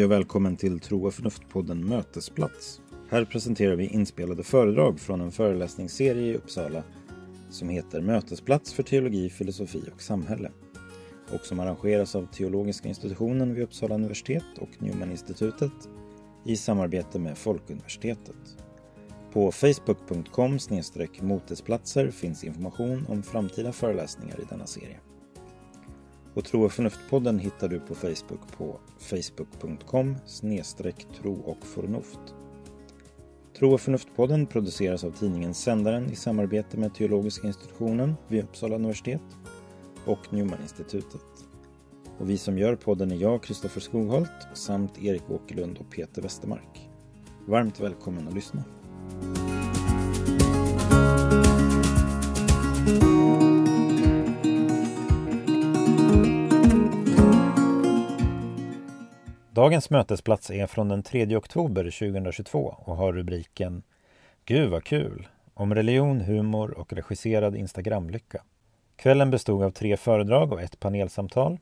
Hej och välkommen till Tro och förnuft-podden Mötesplats. Här presenterar vi inspelade föredrag från en föreläsningsserie i Uppsala som heter Mötesplats för teologi, filosofi och samhälle och som arrangeras av Teologiska institutionen vid Uppsala universitet och Newman-institutet i samarbete med Folkuniversitetet. På facebook.com motesplatser finns information om framtida föreläsningar i denna serie. Och Tro och förnuft-podden hittar du på Facebook på facebook.com tro och förnuft. Tro och förnuft-podden produceras av tidningen Sändaren i samarbete med Teologiska institutionen vid Uppsala universitet och Newman-institutet. Och vi som gör podden är jag, Kristoffer Skogholt, samt Erik Åkerlund och Peter Westermark. Varmt välkommen att lyssna. Dagens mötesplats är från den 3 oktober 2022 och har rubriken Gud vad kul! Om religion, humor och regisserad Instagramlycka. Kvällen bestod av tre föredrag och ett panelsamtal.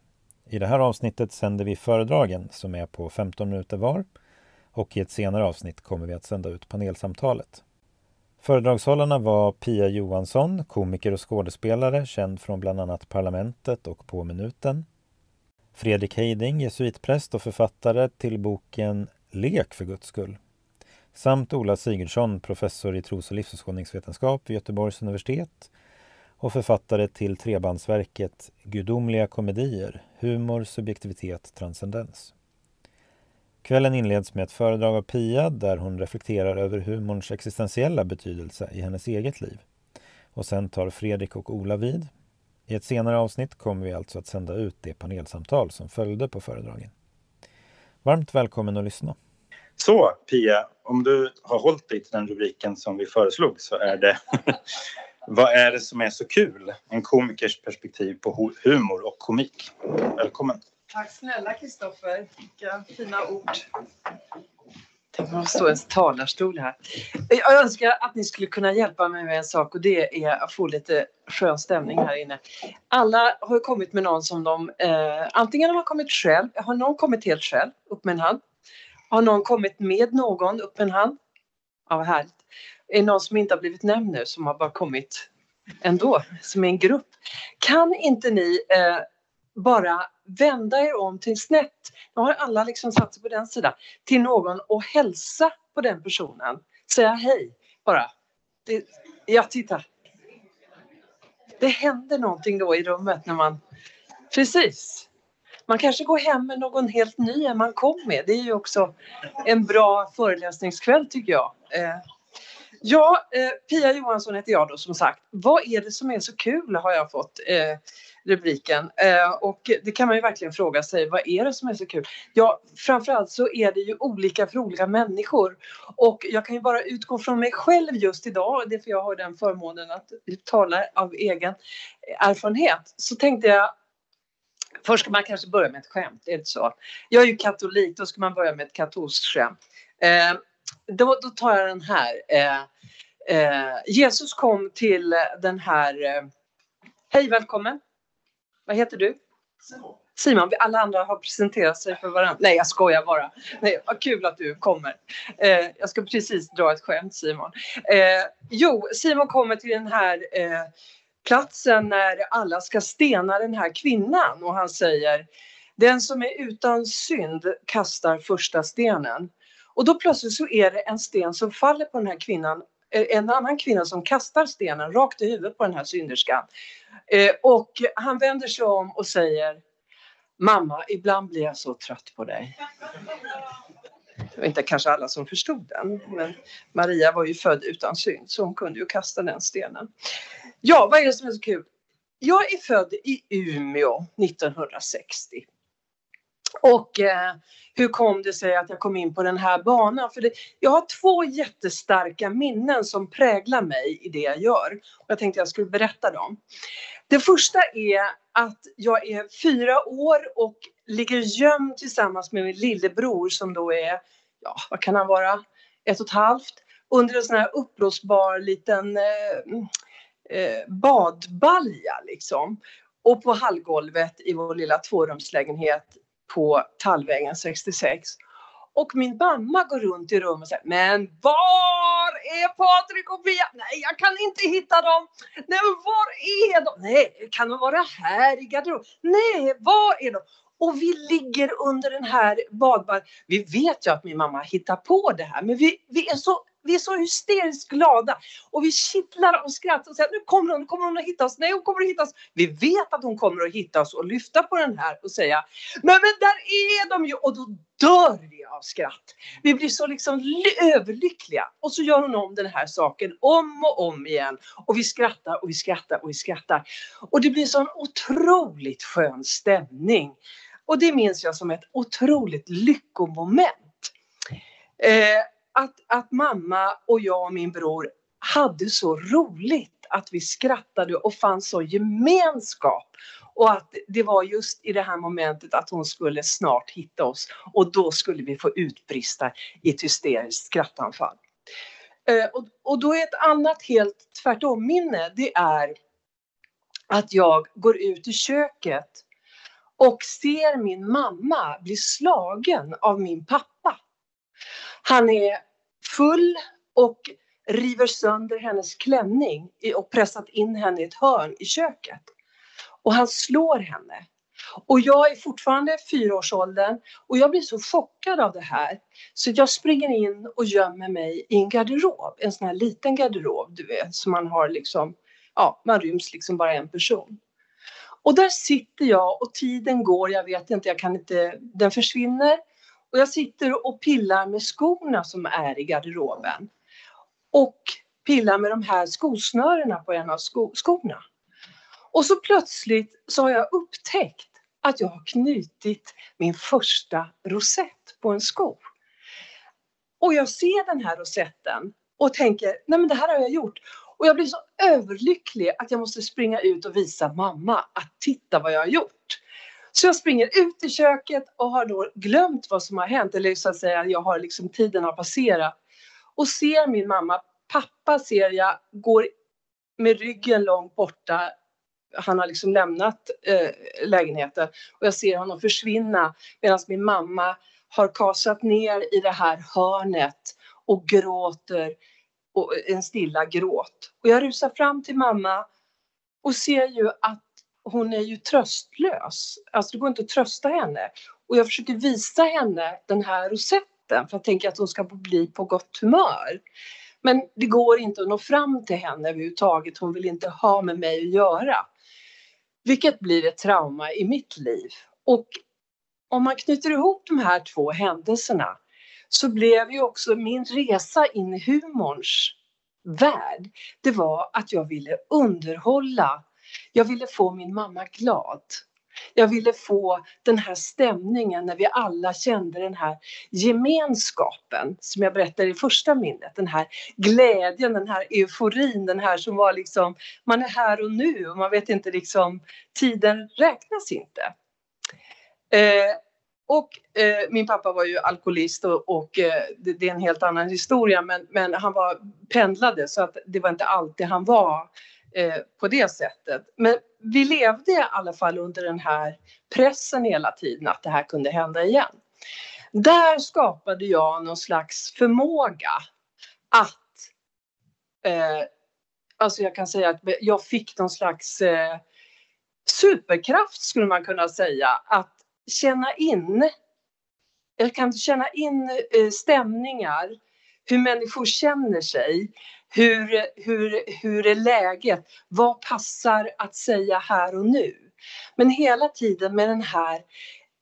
I det här avsnittet sänder vi föredragen som är på 15 minuter var och i ett senare avsnitt kommer vi att sända ut panelsamtalet. Föredragshållarna var Pia Johansson, komiker och skådespelare, känd från bland annat Parlamentet och På minuten. Fredrik Heiding, jesuitpräst och författare till boken Lek för Guds skull. Samt Ola Sigurdsson, professor i tros och livsåskådningsvetenskap vid Göteborgs universitet och författare till trebandsverket Gudomliga komedier, humor, subjektivitet, transcendens. Kvällen inleds med ett föredrag av Pia där hon reflekterar över humorns existentiella betydelse i hennes eget liv. Och sen tar Fredrik och Ola vid. I ett senare avsnitt kommer vi alltså att sända ut det panelsamtal som följde på föredragen. Varmt välkommen att lyssna. Så Pia, om du har hållit dig till den rubriken som vi föreslog så är det Vad är det som är så kul? En komikers perspektiv på humor och komik. Välkommen! Tack snälla Kristoffer. Vilka fina ord. Tänk om stå i en talarstol här. Jag önskar att ni skulle kunna hjälpa mig med en sak och det är att få lite skön stämning här inne. Alla har kommit med någon som de eh, antingen har kommit själv, har någon kommit helt själv, upp med en hand. Har någon kommit med någon, upp med en hand. Ja, vad härligt. Är det någon som inte har blivit nämnd nu som har bara kommit ändå, som är en grupp? Kan inte ni eh, bara vända er om till snett, nu har alla liksom satt sig på den sidan, till någon och hälsa på den personen. Säga hej bara. Det, ja, titta. Det händer någonting då i rummet när man... Precis. Man kanske går hem med någon helt ny än man kom med. Det är ju också en bra föreläsningskväll tycker jag. Eh, ja, eh, Pia Johansson heter jag då som sagt. Vad är det som är så kul har jag fått eh, rubriken. Eh, och det kan man ju verkligen fråga sig, vad är det som är så kul? Ja, framförallt så är det ju olika för olika människor. Och jag kan ju bara utgå från mig själv just idag, det är för jag har den förmånen att tala av egen erfarenhet. Så tänkte jag Först ska man kanske börja med ett skämt, är det så? Jag är ju katolik, då ska man börja med ett katolskt skämt. Eh, då, då, tar jag den här. Eh, eh, Jesus kom till den här... Eh, Hej, välkommen! Vad heter du? Simon. Simon, alla andra har presenterat sig för varandra. Nej, jag skojar bara. Nej, vad kul att du kommer. Eh, jag ska precis dra ett skämt, Simon. Eh, jo, Simon kommer till den här eh, platsen när alla ska stena den här kvinnan och han säger den som är utan synd kastar första stenen. Och då plötsligt så är det en sten som faller på den här kvinnan eh, en annan kvinna som kastar stenen rakt i huvudet på den här synderskan. Eh, och han vänder sig om och säger Mamma, ibland blir jag så trött på dig. Det var inte kanske alla som förstod den, men Maria var ju född utan synd så hon kunde ju kasta den stenen. Ja, vad är det som är så kul? Jag är född i Umeå 1960. Och eh, hur kom det sig att jag kom in på den här banan? För det, jag har två jättestarka minnen som präglar mig i det jag gör. Och jag tänkte jag skulle berätta dem. Det första är att jag är fyra år och ligger gömd tillsammans med min lillebror som då är, ja vad kan han vara, ett och ett halvt. Under en sån här uppblåsbar liten eh, eh, badbalja liksom. Och på hallgolvet i vår lilla tvårumslägenhet på Tallvägen 66. Och min mamma går runt i rummet och säger Men var är Patrik och Pia? Nej, jag kan inte hitta dem. Nej, men var är de? Nej, kan de vara här i garderoben? Nej, var är de? Och vi ligger under den här badbar. Vi vet ju att min mamma hittar på det här, men vi, vi är så vi är så hysteriskt glada och vi kittlar av skratt och säger nu kommer hon, kommer hon att hitta oss? Nej, hon kommer att hitta oss. Vi vet att hon kommer att hitta oss och lyfta på den här och säga men, men där är de ju och då dör vi av skratt. Vi blir så liksom överlyckliga och så gör hon om den här saken om och om igen och vi skrattar och vi skrattar och vi skrattar och det blir sån otroligt skön stämning och det minns jag som ett otroligt lyckomoment. Eh, att, att mamma och jag och min bror hade så roligt att vi skrattade och fann så gemenskap. Och att det var just i det här momentet att hon skulle snart hitta oss och då skulle vi få utbrista i ett hysteriskt skrattanfall. Eh, och då är ett annat helt tvärtom minne, det är att jag går ut i köket och ser min mamma bli slagen av min pappa. Han är full och river sönder hennes klänning och pressat in henne i ett hörn i köket. Och han slår henne. Och jag är fortfarande fyraårsåldern och jag blir så chockad av det här så jag springer in och gömmer mig i en garderob, en sån här liten garderob du vet, som man har liksom, ja, man ryms liksom bara en person. Och där sitter jag och tiden går, jag vet inte, jag kan inte, den försvinner och jag sitter och pillar med skorna som är i garderoben. Och pillar med de här skosnörena på en av sko skorna. Och så plötsligt så har jag upptäckt att jag har knutit min första rosett på en sko. Och jag ser den här rosetten och tänker, nej men det här har jag gjort. Och jag blir så överlycklig att jag måste springa ut och visa mamma att titta vad jag har gjort. Så jag springer ut i köket och har då glömt vad som har hänt, eller så att säga, jag har liksom, tiden har passerat. Och ser min mamma, pappa ser jag, går med ryggen långt borta. Han har liksom lämnat eh, lägenheten och jag ser honom försvinna medan min mamma har kasat ner i det här hörnet och gråter och en stilla gråt. Och jag rusar fram till mamma och ser ju att hon är ju tröstlös. Alltså det går inte att trösta henne. Och jag försöker visa henne den här rosetten för jag tänker att hon ska bli på gott humör. Men det går inte att nå fram till henne överhuvudtaget. Hon vill inte ha med mig att göra. Vilket blir ett trauma i mitt liv. Och om man knyter ihop de här två händelserna så blev ju också min resa in i humorns värld, det var att jag ville underhålla jag ville få min mamma glad. Jag ville få den här stämningen när vi alla kände den här gemenskapen som jag berättade i första minnet. Den här glädjen, den här euforin, den här som var liksom, man är här och nu och man vet inte liksom, tiden räknas inte. Eh, och eh, min pappa var ju alkoholist och, och eh, det, det, är en helt annan historia men, men han var pendlade så att det var inte alltid han var Eh, Eh, på det sättet. Men vi levde i alla fall under den här pressen hela tiden att det här kunde hända igen. Där skapade jag någon slags förmåga att eh, Alltså jag kan säga att jag fick någon slags eh, superkraft skulle man kunna säga att känna in jag kan känna in eh, stämningar, hur människor känner sig, hur, hur, hur är läget? Vad passar att säga här och nu? Men hela tiden med den här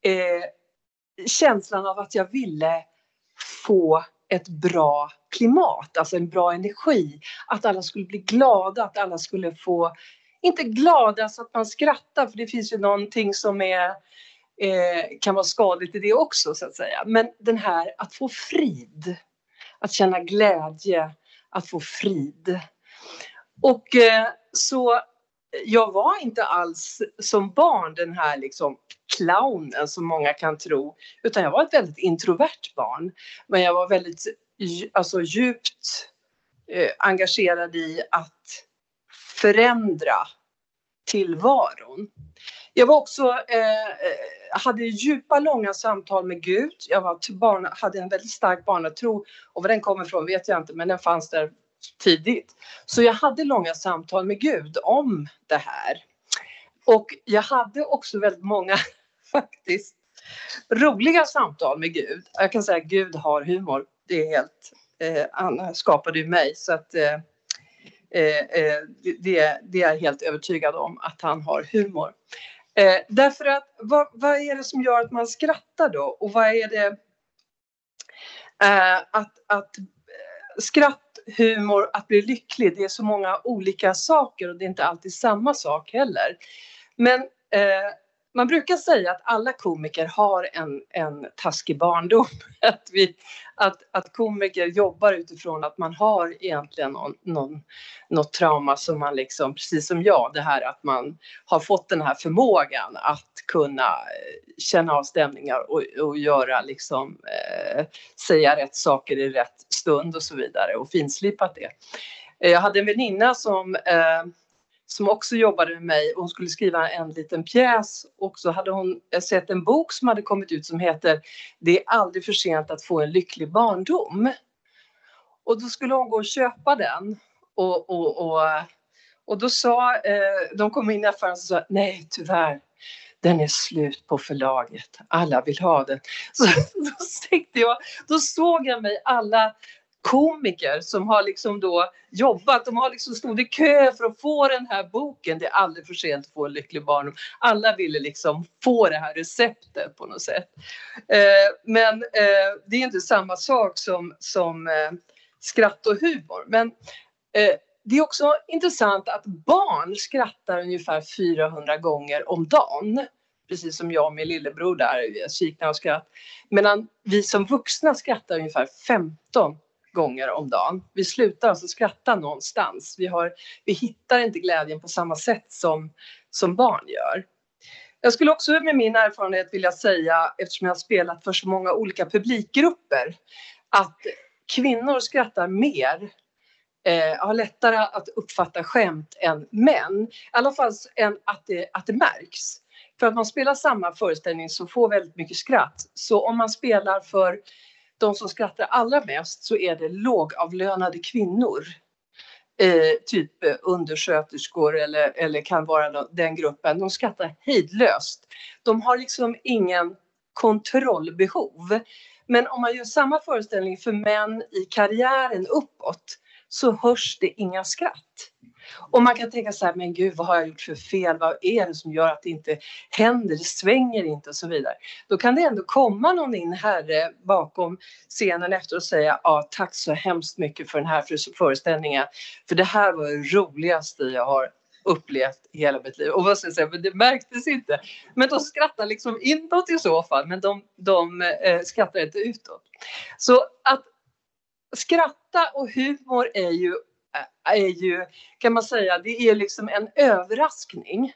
eh, känslan av att jag ville få ett bra klimat, alltså en bra energi. Att alla skulle bli glada, att alla skulle få, inte glada så att man skrattar för det finns ju någonting som är, eh, kan vara skadligt i det också så att säga. Men den här att få frid, att känna glädje, att få frid. Och eh, så jag var inte alls som barn den här liksom clownen som många kan tro, utan jag var ett väldigt introvert barn. Men jag var väldigt alltså, djupt eh, engagerad i att förändra tillvaron. Jag var också, eh, eh, hade djupa långa samtal med Gud. Jag var barn, hade en väldigt stark barnatro och var den kommer ifrån vet jag inte men den fanns där tidigt. Så jag hade långa samtal med Gud om det här. Och jag hade också väldigt många faktiskt roliga samtal med Gud. Jag kan säga att Gud har humor. Det är helt, eh, han skapade ju mig så att eh, eh, eh det, det är jag helt övertygad om att han har humor. Eh, därför att vad, vad, är det som gör att man skrattar då och vad är det eh, att, att eh, skratt, humor, att bli lycklig, det är så många olika saker och det är inte alltid samma sak heller. Men eh, man brukar säga att alla komiker har en, en taskig barndom. Att, vi, att, att komiker jobbar utifrån att man har egentligen någon, någon, något trauma som man liksom, precis som jag, det här att man har fått den här förmågan att kunna eh, känna av stämningar och, och göra liksom, eh, säga rätt saker i rätt stund och så vidare och finslipat det. Eh, jag hade en väninna som eh, som också jobbade med mig. Hon skulle skriva en liten pjäs och så hade hon sett en bok som hade kommit ut som heter Det är aldrig för sent att få en lycklig barndom. Och då skulle hon gå och köpa den. Och, och, och, och då sa, eh, de kom in i affären och sa nej tyvärr, den är slut på förlaget. Alla vill ha den. Så då, tänkte jag, då såg jag mig alla komiker som har liksom då jobbat, de har liksom stått i kö för att få den här boken. Det är aldrig för sent att få en lycklig barndom. Alla ville liksom få det här receptet på något sätt. Eh, men eh, det är inte samma sak som, som eh, skratt och humor. Men eh, det är också intressant att barn skrattar ungefär 400 gånger om dagen precis som jag och min lillebror där, kiknar och skratt. Medan vi som vuxna skrattar ungefär 15 gånger om dagen. Vi slutar alltså skratta någonstans. Vi, har, vi hittar inte glädjen på samma sätt som, som barn gör. Jag skulle också med min erfarenhet vilja säga, eftersom jag har spelat för så många olika publikgrupper, att kvinnor skrattar mer eh, har lättare att uppfatta skämt än män. I alla fall än att det, att det märks. För att man spelar samma föreställning så får väldigt mycket skratt. Så om man spelar för de som skrattar allra mest så är det lågavlönade kvinnor. Eh, typ eh, undersköterskor eller, eller kan vara den gruppen. De skrattar hejdlöst. De har liksom ingen kontrollbehov. Men om man gör samma föreställning för män i karriären uppåt så hörs det inga skratt. Och man kan tänka så här, men gud vad har jag gjort för fel? Vad är det som gör att det inte händer? Det svänger inte och så vidare. Då kan det ändå komma någon in herre eh, bakom scenen efter och säga, ja tack så hemskt mycket för den här föreställningen. För det här var det roligaste jag har upplevt hela mitt liv. Och vad ska jag säga, men det märktes inte. Men de skrattar liksom inåt i så fall, men de, de eh, skrattar inte utåt. Så att skratta och humor är ju Eh, är ju, kan man säga, det är liksom en överraskning.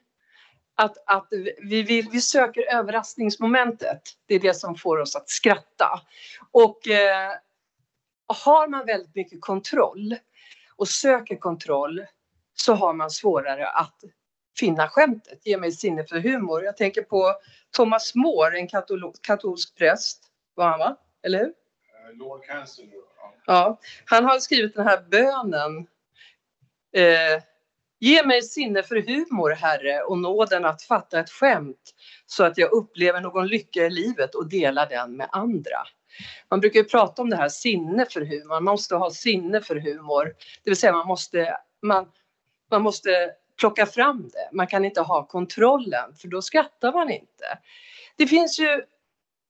Att, att vi, vill, vi söker överraskningsmomentet. Det är det som får oss att skratta. Och eh, har man väldigt mycket kontroll och söker kontroll så har man svårare att finna skämtet. Ge mig sinne för humor. Jag tänker på Thomas More, en katolsk präst. Var han va? Eller hur? Lord Cancer. Ja, han har skrivit den här bönen. Eh, Ge mig sinne för humor, Herre, och nåden att fatta ett skämt så att jag upplever någon lycka i livet och delar den med andra. Man brukar ju prata om det här sinne för humor. Man måste ha sinne för humor. Det vill säga man måste, man, man måste plocka fram det. Man kan inte ha kontrollen för då skrattar man inte. Det finns ju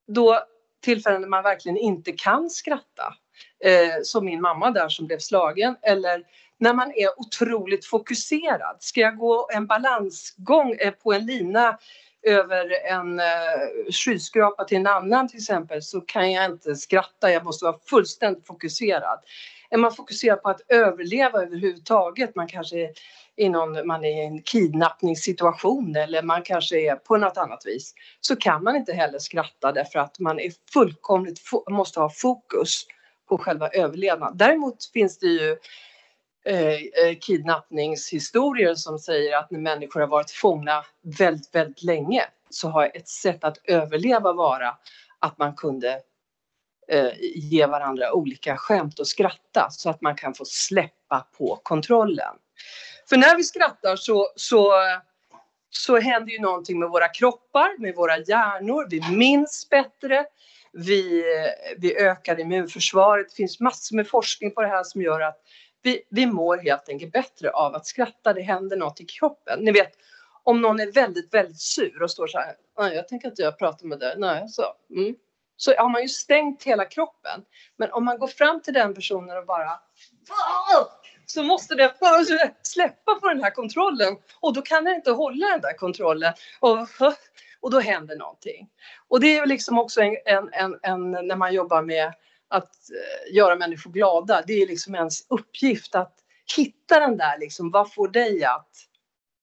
då tillfällen när man verkligen inte kan skratta eh, som min mamma där som blev slagen. Eller när man är otroligt fokuserad. Ska jag gå en balansgång eh, på en lina över en eh, skyskrapa till en annan till exempel så kan jag inte skratta. Jag måste vara fullständigt fokuserad. Är man fokuserad på att överleva överhuvudtaget, man kanske innan i, någon, man är i en kidnappningssituation eller man kanske är på något annat vis, så kan man inte heller skratta därför att man är fullkomligt, måste ha fokus på själva överlevnaden. Däremot finns det ju eh, eh, kidnappningshistorier som säger att när människor har varit fångna väldigt, väldigt länge så har ett sätt att överleva vara att man kunde eh, ge varandra olika skämt och skratta så att man kan få släppa på kontrollen. För när vi skrattar så, så, så händer ju någonting med våra kroppar, med våra hjärnor. Vi minns bättre. Vi, vi ökar immunförsvaret. Det finns massor med forskning på det här som gör att vi, vi mår helt enkelt bättre av att skratta. Det händer något i kroppen. Ni vet, om någon är väldigt, väldigt sur och står så här. Nej, jag tänker inte jag pratar med dig. Nej, så. Mm. Så har man ju stängt hela kroppen. Men om man går fram till den personen och bara så måste den släppa på den här kontrollen och då kan den inte hålla den där kontrollen och, och då händer någonting. Och det är liksom också en, en, en, en när man jobbar med att eh, göra människor glada. Det är liksom ens uppgift att hitta den där liksom, vad får dig att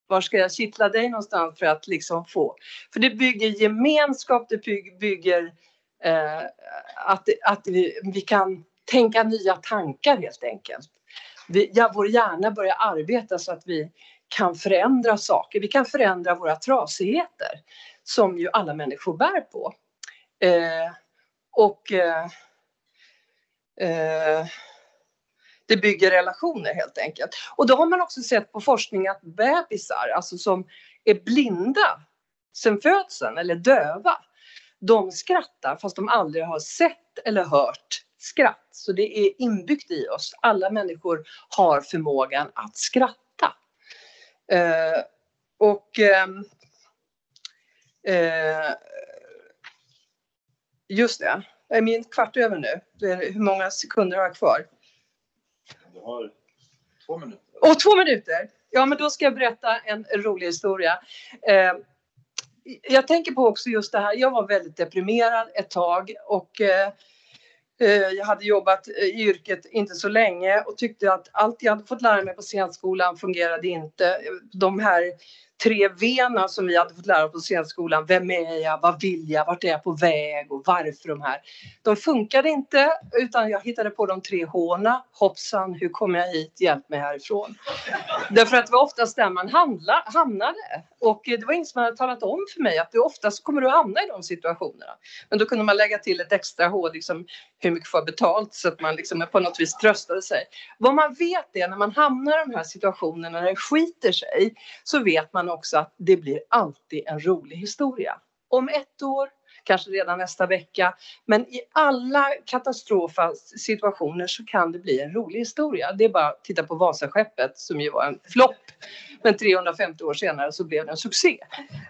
var ska jag kittla dig någonstans för att liksom få? För det bygger gemenskap, det bygger eh, att, att vi, vi kan tänka nya tankar helt enkelt. Vi, ja, vår hjärna börjar arbeta så att vi kan förändra saker. Vi kan förändra våra trasigheter som ju alla människor bär på. Eh, och eh, eh, det bygger relationer helt enkelt. Och då har man också sett på forskning att bebisar, alltså som är blinda sen födseln eller döva, de skrattar fast de aldrig har sett eller hört skratt. Så det är inbyggt i oss. Alla människor har förmågan att skratta. Eh, och eh, eh, just det, är min kvart över nu. Hur många sekunder har jag kvar? Du har två minuter. Och två minuter? Ja, men då ska jag berätta en rolig historia. Eh, jag tänker på också just det här, jag var väldigt deprimerad ett tag och eh Eh, jag hade jobbat eh, i yrket inte så länge och tyckte att allt jag hade fått lära mig på scenskolan fungerade inte. De här tre vena som vi hade fått lära oss på scenskolan. Vem är jag? Vad vill jag? Vart är jag på väg? Och varför de här? De funkade inte utan jag hittade på de tre håna. Hoppsan, hur kom jag hit? Hjälp mig härifrån. Därför att det var oftast där man handla, hamnade. Och det var ingen som hade talat om för mig att du oftast kommer du hamna i de situationerna. Men då kunde man lägga till ett extra H, liksom hur mycket får jag betalt så att man liksom på något vis tröstade sig. Vad man vet är när man hamnar i de här situationerna när det skiter sig så vet man också att det blir alltid en rolig historia. Om ett år, kanske redan nästa vecka. Men i alla katastrofsituationer så kan det bli en rolig historia. Det är bara att titta på Vasaskeppet som ju var en flopp. Men 350 år senare så blev det en succé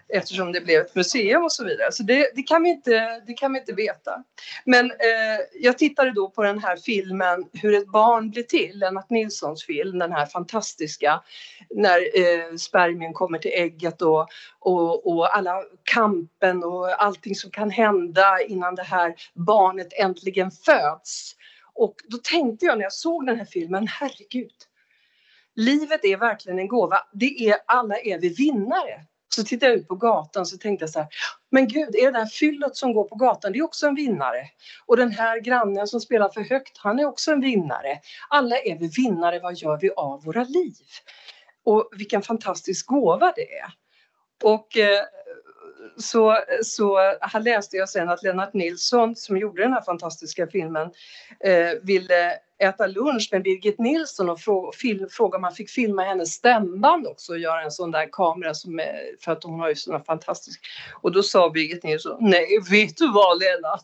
eftersom det blev ett museum och så vidare. Så det, det kan, vi inte, det kan vi inte veta. Men eh, jag tittade då på den här filmen Hur ett barn blir till, Lennart Nilssons film, den här fantastiska när eh, spermien kommer till ägget och, och, och alla kampen och allting som kan hända innan det här barnet äntligen föds. Och då tänkte jag när jag såg den här filmen, herregud, livet är verkligen en gåva. Det är, alla är vi vinnare. Så tittade jag ut på gatan så tänkte jag så här, men gud, är det där fyllot som går på gatan, det är också en vinnare. Och den här grannen som spelar för högt, han är också en vinnare. Alla är vi vinnare, vad gör vi av våra liv? Och vilken fantastisk gåva det är. Och eh, så, så här läste jag sen att Lennart Nilsson som gjorde den här fantastiska filmen eh, ville äta lunch med Birgit Nilsson och frå, film, fråga om man fick filma hennes stämband också och göra en sån där kamera som är, för att hon har ju såna fantastiska. Och då sa Birgit Nilsson, nej vet du vad Lennart,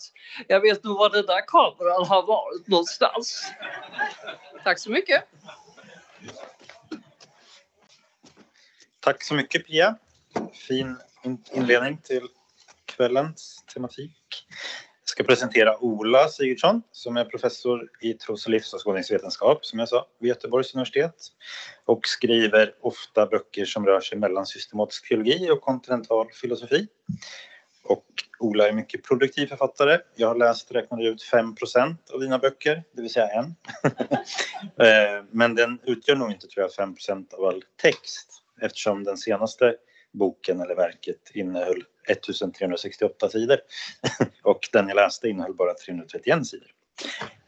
jag vet nog var den där kameran har varit någonstans. Tack så mycket. Tack så mycket Pia. Fin inledning till kvällens tematik. Jag ska presentera Ola Sigurdsson som är professor i tros och livsåskådningsvetenskap som jag sa vid Göteborgs universitet och skriver ofta böcker som rör sig mellan systematisk teologi och kontinental filosofi. Och Ola är mycket produktiv författare. Jag har läst, räknade ut 5% av dina böcker, det vill säga en. Eh, men den utgör nog inte, tror jag, 5 av all text eftersom den senaste boken eller verket innehöll 1368 sidor och den jag läste innehöll bara 331 sidor.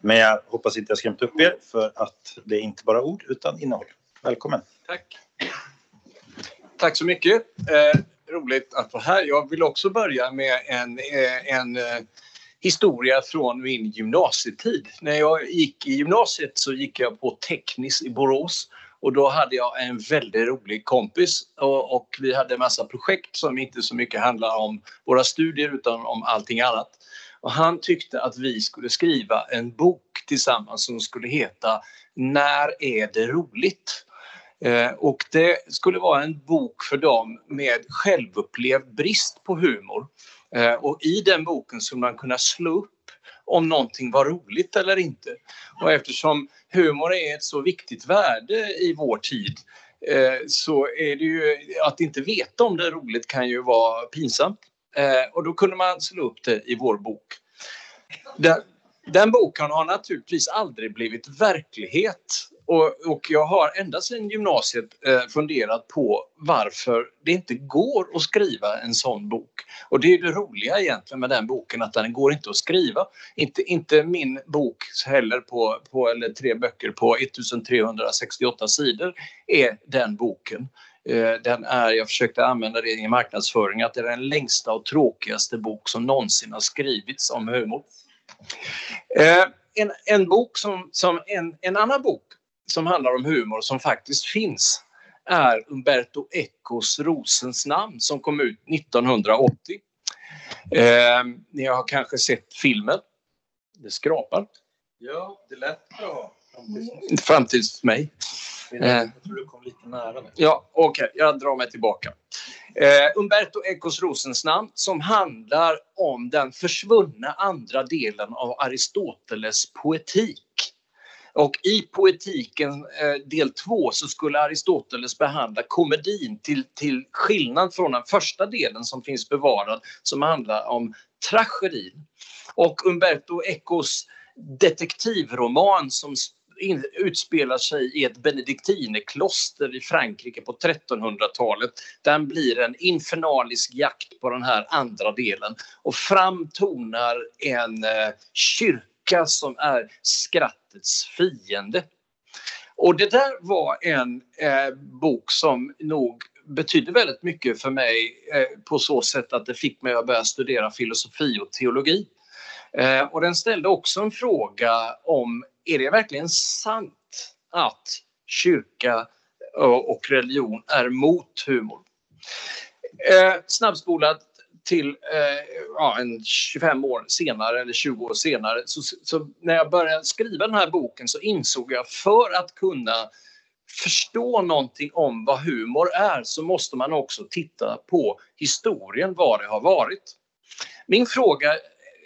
Men jag hoppas inte jag skrämt upp er för att det är inte bara ord utan innehåll. Välkommen! Tack! Tack så mycket! Eh, roligt att vara här. Jag vill också börja med en, eh, en eh, historia från min gymnasietid. När jag gick i gymnasiet så gick jag på Teknis i Borås och då hade jag en väldigt rolig kompis och, och, vi hade en massa projekt som inte så mycket handlar om våra studier utan om allting annat. Och han tyckte att vi skulle skriva en bok tillsammans som skulle heta När är det roligt? Eh, och det skulle vara en bok för dem med självupplevd brist på humor. Eh, och i den boken skulle man kunna slå upp om någonting var roligt eller inte. Och eftersom humor är ett så viktigt värde i vår tid eh, så är det ju att inte veta om det är roligt kan ju vara pinsamt. Eh, och då kunde man slå upp det i vår bok. Den, den boken har naturligtvis aldrig blivit verklighet och, och, jag har ända sedan gymnasiet eh, funderat på varför det inte går att skriva en sån bok. Och det är det roliga egentligen med den boken, att den går inte att skriva. Inte, inte min bok heller, på, på, eller tre böcker på 1368 sidor, är den boken. Eh, den är, jag försökte använda det i marknadsföring, att det är den längsta och tråkigaste bok som någonsin har skrivits om humor. Eh, en, en bok som, som en, en annan bok som handlar om humor som faktiskt finns är Umberto Ecos Rosens namn som kom ut 1980. Eh, ni har kanske sett filmen. Det skrapar. Ja, det lät bra. Fram tills mig. Jag tror du kom lite nära. Ja, okej, okay, jag drar mig tillbaka. Eh, Umberto Ecos Rosens namn som handlar om den försvunna andra delen av Aristoteles poetik. Och i poetiken eh, del två så skulle Aristoteles behandla komedin till, till skillnad från den första delen som finns bevarad som handlar om tragedin. Och Umberto Ecos detektivroman som in, utspelar sig i ett benediktinerkloster i Frankrike på 1300-talet. Den blir en infernalisk jakt på den här andra delen och framtonar en eh, kyrka som är skrattets fiende. Och det där var en eh, bok som nog betydde väldigt mycket för mig eh, på så sätt att det fick mig att börja studera filosofi och teologi. Eh, och den ställde också en fråga om är det verkligen sant att kyrka och religion är mot humor? Eh, snabbspolat till eh, ja, en 25 år senare eller 20 år senare så, så, när jag började skriva den här boken så insåg jag för att kunna förstå någonting om vad humor är så måste man också titta på historien, vad det har varit. Min fråga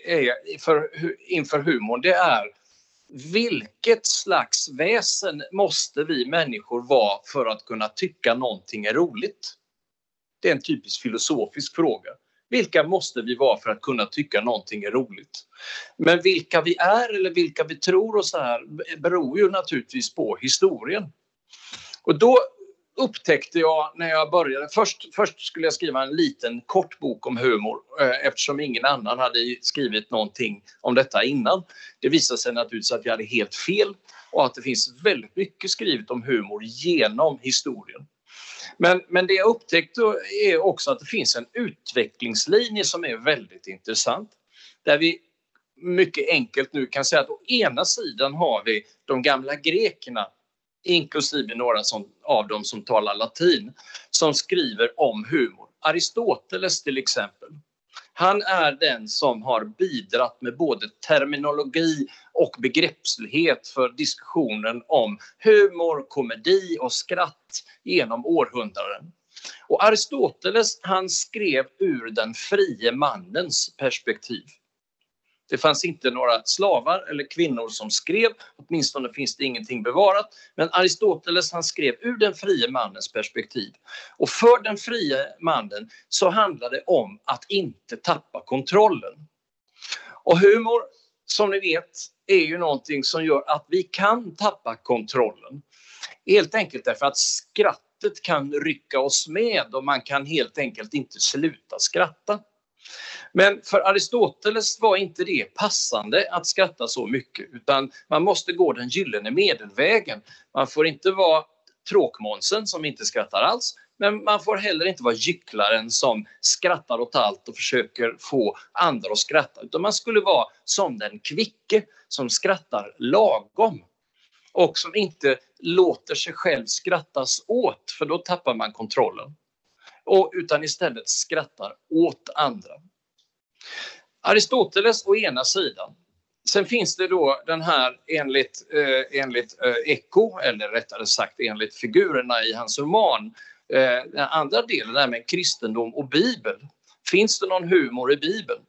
är för, inför humorn det är vilket slags väsen måste vi människor vara för att kunna tycka någonting är roligt? Det är en typisk filosofisk fråga. Vilka måste vi vara för att kunna tycka någonting är roligt? Men vilka vi är eller vilka vi tror och så här beror ju naturligtvis på historien. Och då upptäckte jag när jag började, först, först skulle jag skriva en liten kort bok om humor eh, eftersom ingen annan hade skrivit någonting om detta innan. Det visade sig naturligtvis att jag hade helt fel och att det finns väldigt mycket skrivet om humor genom historien. Men, men det jag upptäckte är också att det finns en utvecklingslinje som är väldigt intressant. Där vi mycket enkelt nu kan säga att å ena sidan har vi de gamla grekerna inklusive några som, av dem som talar latin, som skriver om humor. Aristoteles till exempel. Han är den som har bidragit med både terminologi och begreppslighet för diskussionen om humor, komedi och skratt genom århundraden. Och Aristoteles han skrev ur den frie mannens perspektiv. Det fanns inte några slavar eller kvinnor som skrev, åtminstone finns det ingenting bevarat. Men Aristoteles han skrev ur den frie mannens perspektiv. Och för den frie mannen så handlar det om att inte tappa kontrollen. Och humor, som ni vet, är ju någonting som gör att vi kan tappa kontrollen. Helt enkelt därför att skrattet kan rycka oss med och man kan helt enkelt inte sluta skratta. Men för Aristoteles var inte det passande att skratta så mycket utan man måste gå den gyllene medelvägen. Man får inte vara tråkmånsen som inte skrattar alls men man får heller inte vara gycklaren som skrattar åt allt och försöker få andra att skratta utan man skulle vara som den kvicke som skrattar lagom och som inte låter sig själv skrattas åt för då tappar man kontrollen. Och, utan istället skrattar åt andra. Aristoteles å ena sidan. Sen finns det då den här enligt, eh, enligt eh, Eko, eller rättare sagt enligt figurerna i hans roman, eh, den andra delen där med kristendom och bibel. Finns det någon humor i bibeln?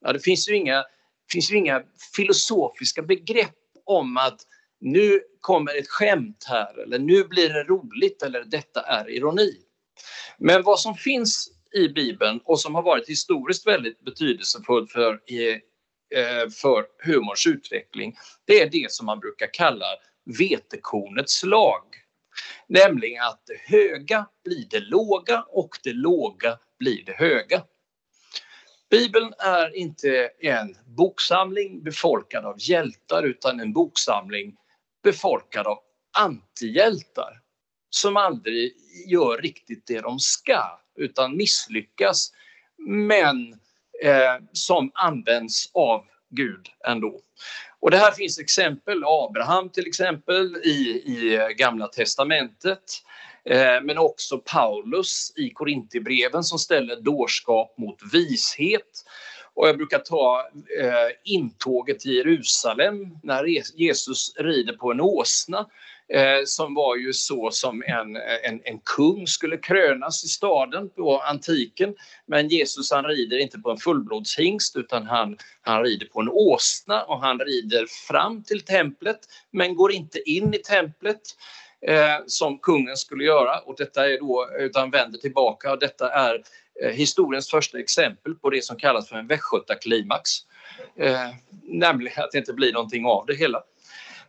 Ja, det finns ju inga, finns ju inga filosofiska begrepp om att nu kommer ett skämt här eller nu blir det roligt eller detta är ironi. Men vad som finns i Bibeln och som har varit historiskt väldigt betydelsefullt för, eh, för humorns utveckling, det är det som man brukar kalla vetekornets lag. Nämligen att det höga blir det låga och det låga blir det höga. Bibeln är inte en boksamling befolkad av hjältar utan en boksamling befolkad av antihjältar som aldrig gör riktigt det de ska utan misslyckas men eh, som används av Gud ändå. Och det här finns exempel, Abraham till exempel i, i Gamla Testamentet eh, men också Paulus i Korintierbreven som ställer dårskap mot vishet. Och jag brukar ta eh, intåget i Jerusalem när Jesus rider på en åsna eh, som var ju så som en, eh, en, en kung skulle krönas i staden på antiken. Men Jesus han rider inte på en fullblodshingst utan han, han rider på en åsna och han rider fram till templet men går inte in i templet. Eh, som kungen skulle göra och detta är då, utan vänder tillbaka och detta är eh, historiens första exempel på det som kallas för en västgötaklimax. Eh, nämligen att det inte blir någonting av det hela.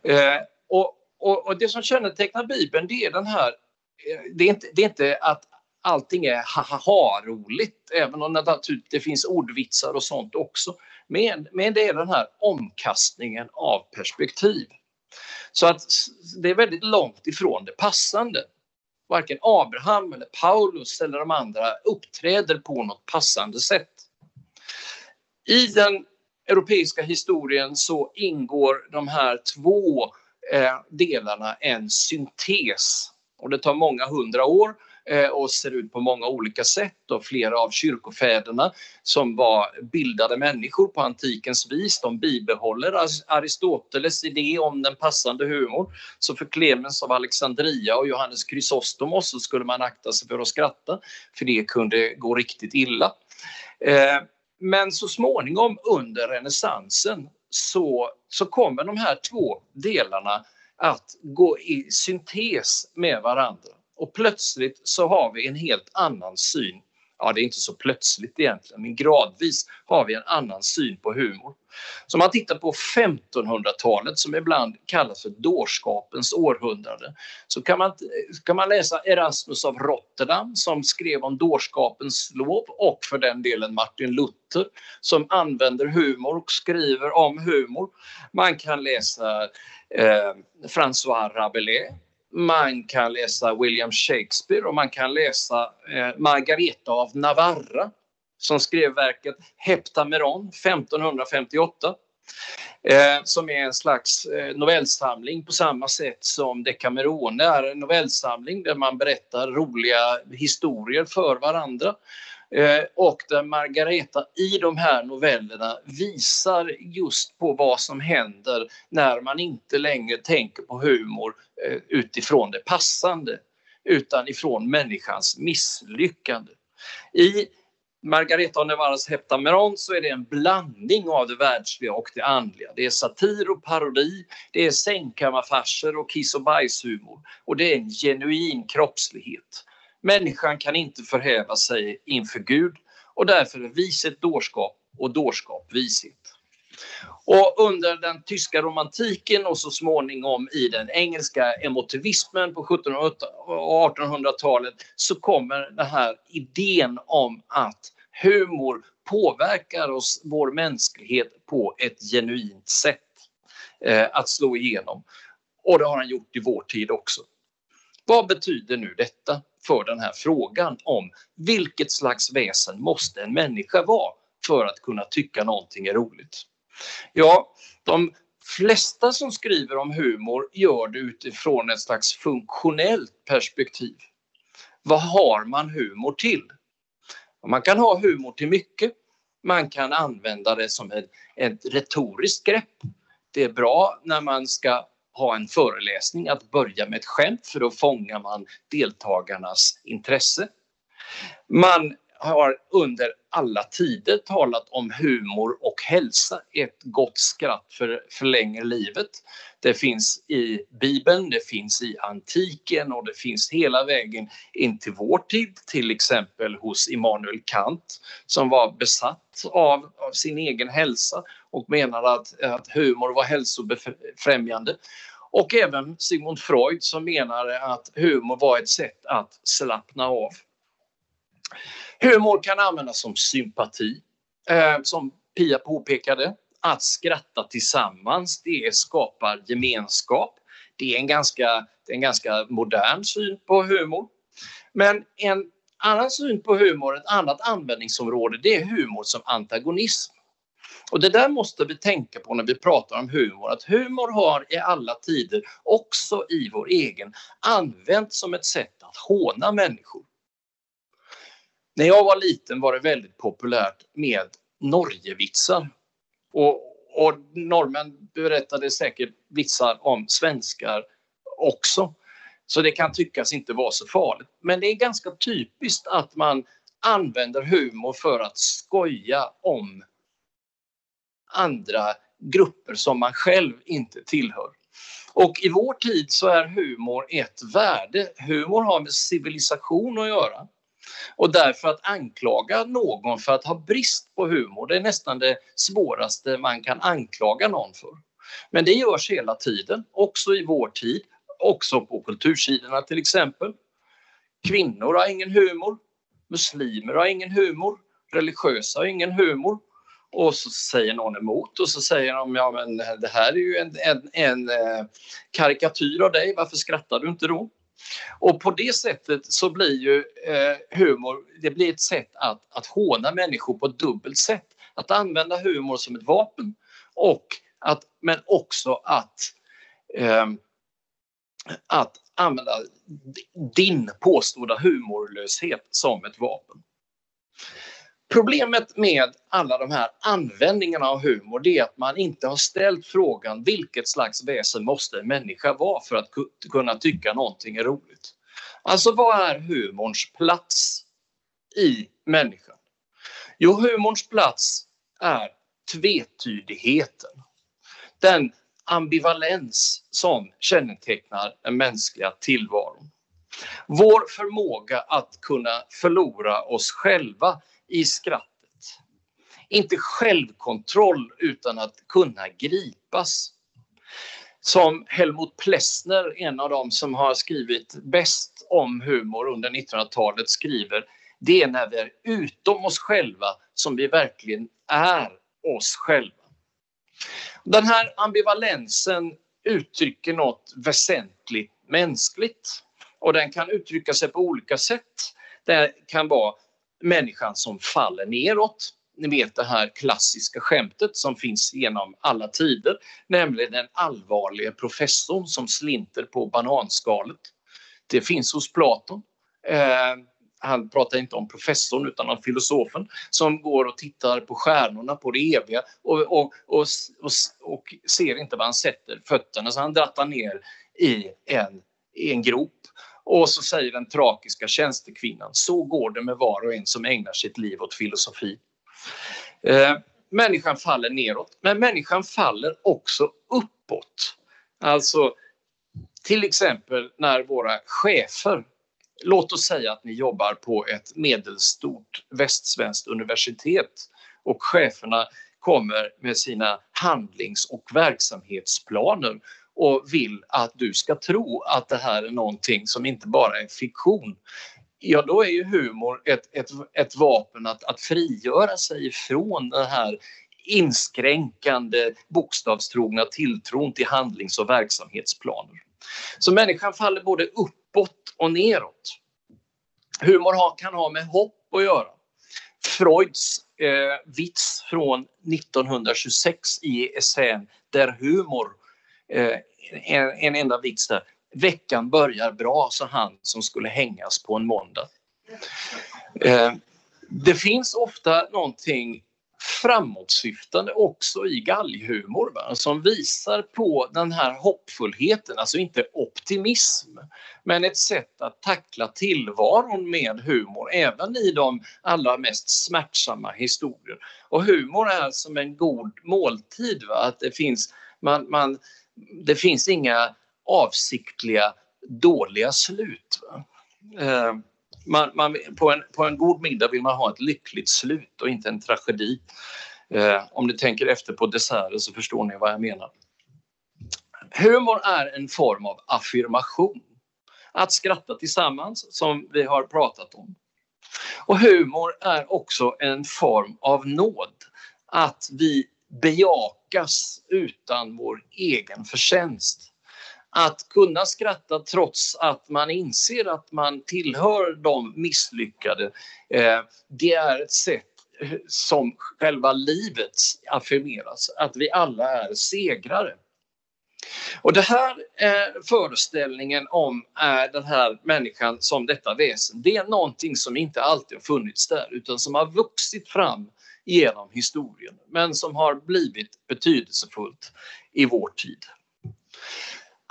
Eh, och, och, och, det som kännetecknar Bibeln det är den här, eh, det är inte, det är inte att allting är ha-ha-roligt, även om det det finns ordvitsar och sånt också. Men, men det är den här omkastningen av perspektiv. Så att det är väldigt långt ifrån det passande. Varken Abraham eller Paulus eller de andra uppträder på något passande sätt. I den europeiska historien så ingår de här två eh, delarna en syntes. Och det tar många hundra år Eh, och ser ut på många olika sätt och flera av kyrkofäderna som var bildade människor på antikens vis, de bibehåller Aristoteles idé om den passande humorn. Så för Clemens av Alexandria och Johannes Chrysostomos så skulle man akta sig för att skratta, för det kunde gå riktigt illa. Eh, men så småningom under renässansen så, så kommer de här två delarna att gå i syntes med varandra. Och plötsligt så har vi en helt annan syn. Ja, det är inte så plötsligt egentligen, men gradvis har vi en annan syn på humor. Så om man tittar på 1500-talet som ibland kallas för dårskapens århundrade så kan man, kan man läsa Erasmus av Rotterdam som skrev om dårskapens lov och för den delen Martin Luther som använder humor och skriver om humor. Man kan läsa eh, François Rabelais man kan läsa William Shakespeare och man kan läsa eh, Margareta av Navarra som skrev verket Heptameron 1558 eh, som är en slags eh, novellsamling på samma sätt som Decamerone är en novellsamling där man berättar roliga historier för varandra. Eh, och där Margareta i de här novellerna visar just på vad som händer när man inte längre tänker på humor eh, utifrån det passande utan ifrån människans misslyckande. I Margareta av Nevaras Heptameron så är det en blandning av det världsliga och det andliga. Det är satir och parodi, det är sängkammarfarser och kiss och bajshumor och det är en genuin kroppslighet. Människan kan inte förhäva sig inför Gud och därför är vishet dårskap och dårskap vishet. Och under den tyska romantiken och så småningom i den engelska emotivismen på 1700 och 1800-talet så kommer den här idén om att humor påverkar oss, vår mänsklighet på ett genuint sätt eh, att slå igenom. Och det har han gjort i vår tid också. Vad betyder nu detta för den här frågan om vilket slags väsen måste en människa vara för att kunna tycka någonting är roligt? Ja, de flesta som skriver om humor gör det utifrån ett slags funktionellt perspektiv. Vad har man humor till? Man kan ha humor till mycket. Man kan använda det som ett, ett retoriskt grepp. Det är bra när man ska ha en föreläsning att börja med ett skämt för då fångar man deltagarnas intresse. Man har under alla tider talat om humor och hälsa. Ett gott skratt för, förlänger livet. Det finns i Bibeln, det finns i antiken och det finns hela vägen in till vår tid. Till exempel hos Immanuel Kant som var besatt av, av sin egen hälsa och menade att, att humor var hälsobefrämjande. Och även Sigmund Freud som menade att humor var ett sätt att slappna av. Humor kan användas som sympati, eh, som Pia påpekade. Att skratta tillsammans, det skapar gemenskap. Det är en ganska, en ganska modern syn på humor. Men en annan syn på humor, ett annat användningsområde, det är humor som antagonism. Och det där måste vi tänka på när vi pratar om humor, att humor har i alla tider, också i vår egen, använts som ett sätt att håna människor. När jag var liten var det väldigt populärt med Norgevitsar. Och, och norrmän berättade säkert vitsar om svenskar också. Så det kan tyckas inte vara så farligt. Men det är ganska typiskt att man använder humor för att skoja om andra grupper som man själv inte tillhör. Och i vår tid så är humor ett värde. Humor har med civilisation att göra. Och därför att anklaga någon för att ha brist på humor, det är nästan det svåraste man kan anklaga någon för. Men det görs hela tiden, också i vår tid, också på kultursidorna till exempel. Kvinnor har ingen humor, muslimer har ingen humor, religiösa har ingen humor. Och så säger någon emot och så säger de ja men det här är ju en, en, en eh, karikatyr av dig, varför skrattar du inte då? Och på det sättet så blir ju eh, humor, det blir ett sätt att, att håna människor på ett dubbelt sätt. Att använda humor som ett vapen och att, men också att, eh, att använda din påstådda humorlöshet som ett vapen. Problemet med alla de här användningarna av humor det är att man inte har ställt frågan vilket slags väsen måste en människa vara för att kunna tycka någonting är roligt. Alltså vad är humorns plats i människan? Jo, humorns plats är tvetydigheten. Den ambivalens som kännetecknar den mänskliga tillvaron. Vår förmåga att kunna förlora oss själva i skrattet. Inte självkontroll utan att kunna gripas. Som Helmut Plessner, en av dem som har skrivit bäst om humor under 1900-talet, skriver det är när vi är utom oss själva som vi verkligen är oss själva. Den här ambivalensen uttrycker något väsentligt mänskligt och den kan uttrycka sig på olika sätt. Det kan vara människan som faller neråt. Ni vet det här klassiska skämtet som finns genom alla tider, nämligen den allvarliga professorn som slinter på bananskalet. Det finns hos Platon. Eh, han pratar inte om professorn utan om filosofen som går och tittar på stjärnorna, på det eviga och, och, och, och, ser inte var han sätter fötterna så han drattar ner i en, i en grop och så säger den tragiska tjänstekvinnan, så går det med var och en som ägnar sitt liv åt filosofi. Eh, människan faller neråt, men människan faller också uppåt. Alltså till exempel när våra chefer, låt oss säga att ni jobbar på ett medelstort västsvenskt universitet och cheferna kommer med sina handlings och verksamhetsplaner och vill att du ska tro att det här är någonting som inte bara är fiktion. ja då är ju humor ett, ett, ett vapen att, att frigöra sig från den här inskränkande bokstavstrogna tilltron till handlings och verksamhetsplaner. Så människan faller både uppåt och neråt. Humor kan ha med hopp att göra. Freuds eh, vits från 1926 i essän Der Humor, eh, Eh, en, en enda vits där. Veckan börjar bra, sa han som skulle hängas på en måndag. Eh, det finns ofta någonting framåtsyftande också i galghumor va? som visar på den här hoppfullheten, alltså inte optimism men ett sätt att tackla tillvaron med humor även i de allra mest smärtsamma historier. Och humor är som en god måltid, va? att det finns, man, man, det finns inga avsiktliga dåliga slut. Eh, man, man, på, en, på en god middag vill man ha ett lyckligt slut och inte en tragedi. Eh, om ni tänker efter på desserter så förstår ni vad jag menar. Humor är en form av affirmation. Att skratta tillsammans, som vi har pratat om. Och humor är också en form av nåd. Att vi bejakas utan vår egen förtjänst att kunna skratta trots att man inser att man tillhör de misslyckade, eh, det är ett sätt eh, som själva livet affirmeras, att vi alla är segrare. Och det här eh, föreställningen om eh, den här människan som detta väsen, det är någonting som inte alltid har funnits där utan som har vuxit fram genom historien men som har blivit betydelsefullt i vår tid.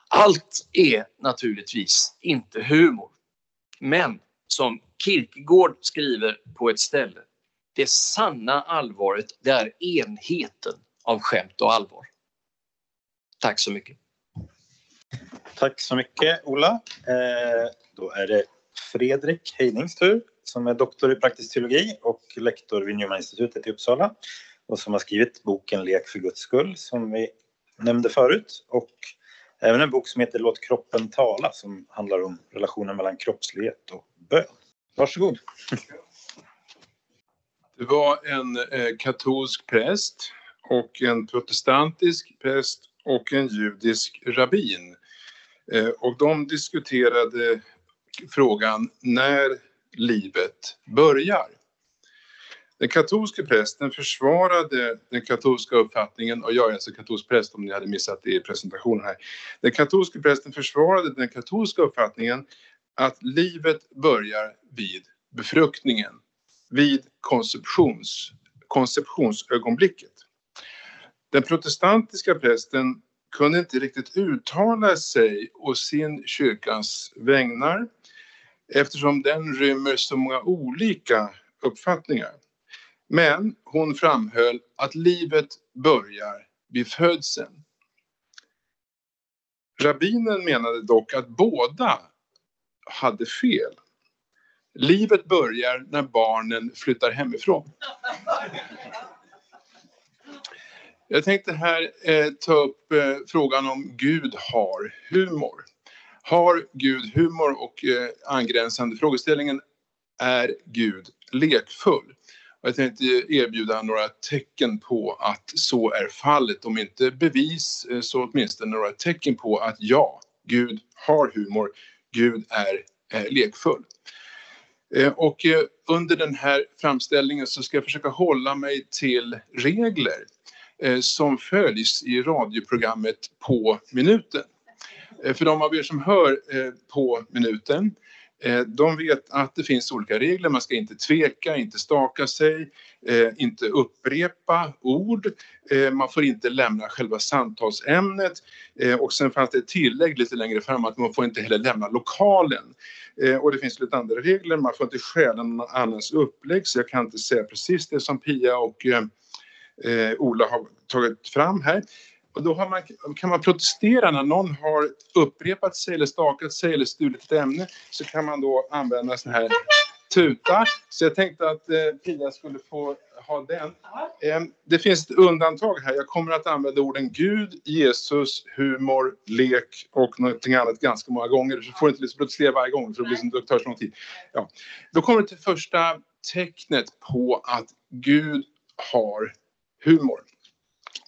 Allt är naturligtvis inte humor. Men som Kierkegaard skriver på ett ställe, det sanna allvaret det är enheten av skämt och allvar. Tack så mycket. Tack så mycket Ola. Eh, då är det Fredrik Heinings tur som är doktor i praktisk teologi och lektor vid Newmaninstitutet i Uppsala och som har skrivit boken Lek för Guds skull som vi nämnde förut och Även en bok som heter Låt kroppen tala som handlar om relationen mellan kroppslighet och bön. Varsågod. Det var en eh, katolsk präst och en protestantisk präst och en judisk rabbin. Eh, och de diskuterade frågan när livet börjar. Den katolske prästen försvarade den katolska uppfattningen, och jag är alltså katolsk präst om ni hade missat det i presentationen här. Den katolske prästen försvarade den katolska uppfattningen att livet börjar vid befruktningen, vid konceptions, konceptionsögonblicket. Den protestantiska prästen kunde inte riktigt uttala sig å sin kyrkans vägnar eftersom den rymmer så många olika uppfattningar. Men hon framhöll att livet börjar vid födseln. Rabbinen menade dock att båda hade fel. Livet börjar när barnen flyttar hemifrån. Jag tänkte här eh, ta upp eh, frågan om Gud har humor. Har Gud humor och eh, angränsande frågeställningen är Gud lekfull? Jag tänkte erbjuda några tecken på att så är fallet. Om inte bevis eh, så åtminstone några tecken på att ja, Gud har humor. Gud är eh, lekfull. Eh, och eh, under den här framställningen så ska jag försöka hålla mig till regler eh, som följs i radioprogrammet På minuten. Eh, för de av er som hör eh, På minuten eh, de vet att det finns olika regler. Man ska inte tveka, inte staka sig, inte upprepa ord. Man får inte lämna själva samtalsämnet. Och sen fanns det ett tillägg lite längre fram att man får inte heller lämna lokalen. Och det finns lite andra regler. Man får inte stjäla någon annans upplägg så jag kan inte säga precis det som Pia och Ola har tagit fram här. Och då man, kan man protestera när någon har upprepat sig eller stakat sig eller stulit ett ämne så kan man då använda sån här tuta. Så jag tänkte att eh, Pia skulle få ha den. Eh, det finns ett undantag här. Jag kommer att använda orden Gud, Jesus, humor, lek och någonting annat ganska många gånger. Så får inte liksom protestera varje gång för det blir som tar så lång tid. Ja. Då kommer det till första tecknet på att Gud har humor.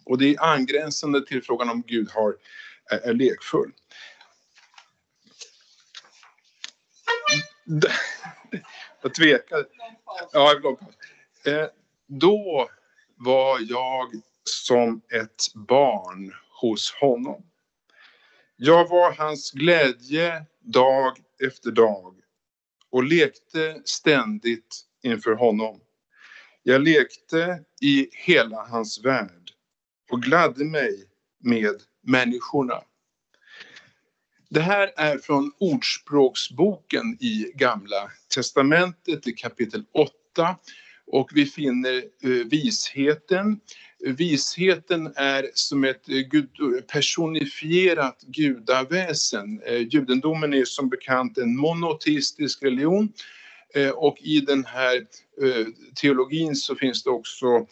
Och det är angränsande till frågan om Gud har, är, är lekfull. Jag tvekade. Ja, eh, då var jag som ett barn hos honom. Jag var hans glädje dag efter dag och lekte ständigt inför honom. Jag lekte i hela hans värld och gladde mig med människorna. Det här är från Ordspråksboken i Gamla testamentet i kapitel 8 och vi finner eh, visheten. Visheten är som ett eh, personifierat gudaväsen. Eh, judendomen är som bekant en monoteistisk religion och i den här teologin så finns det också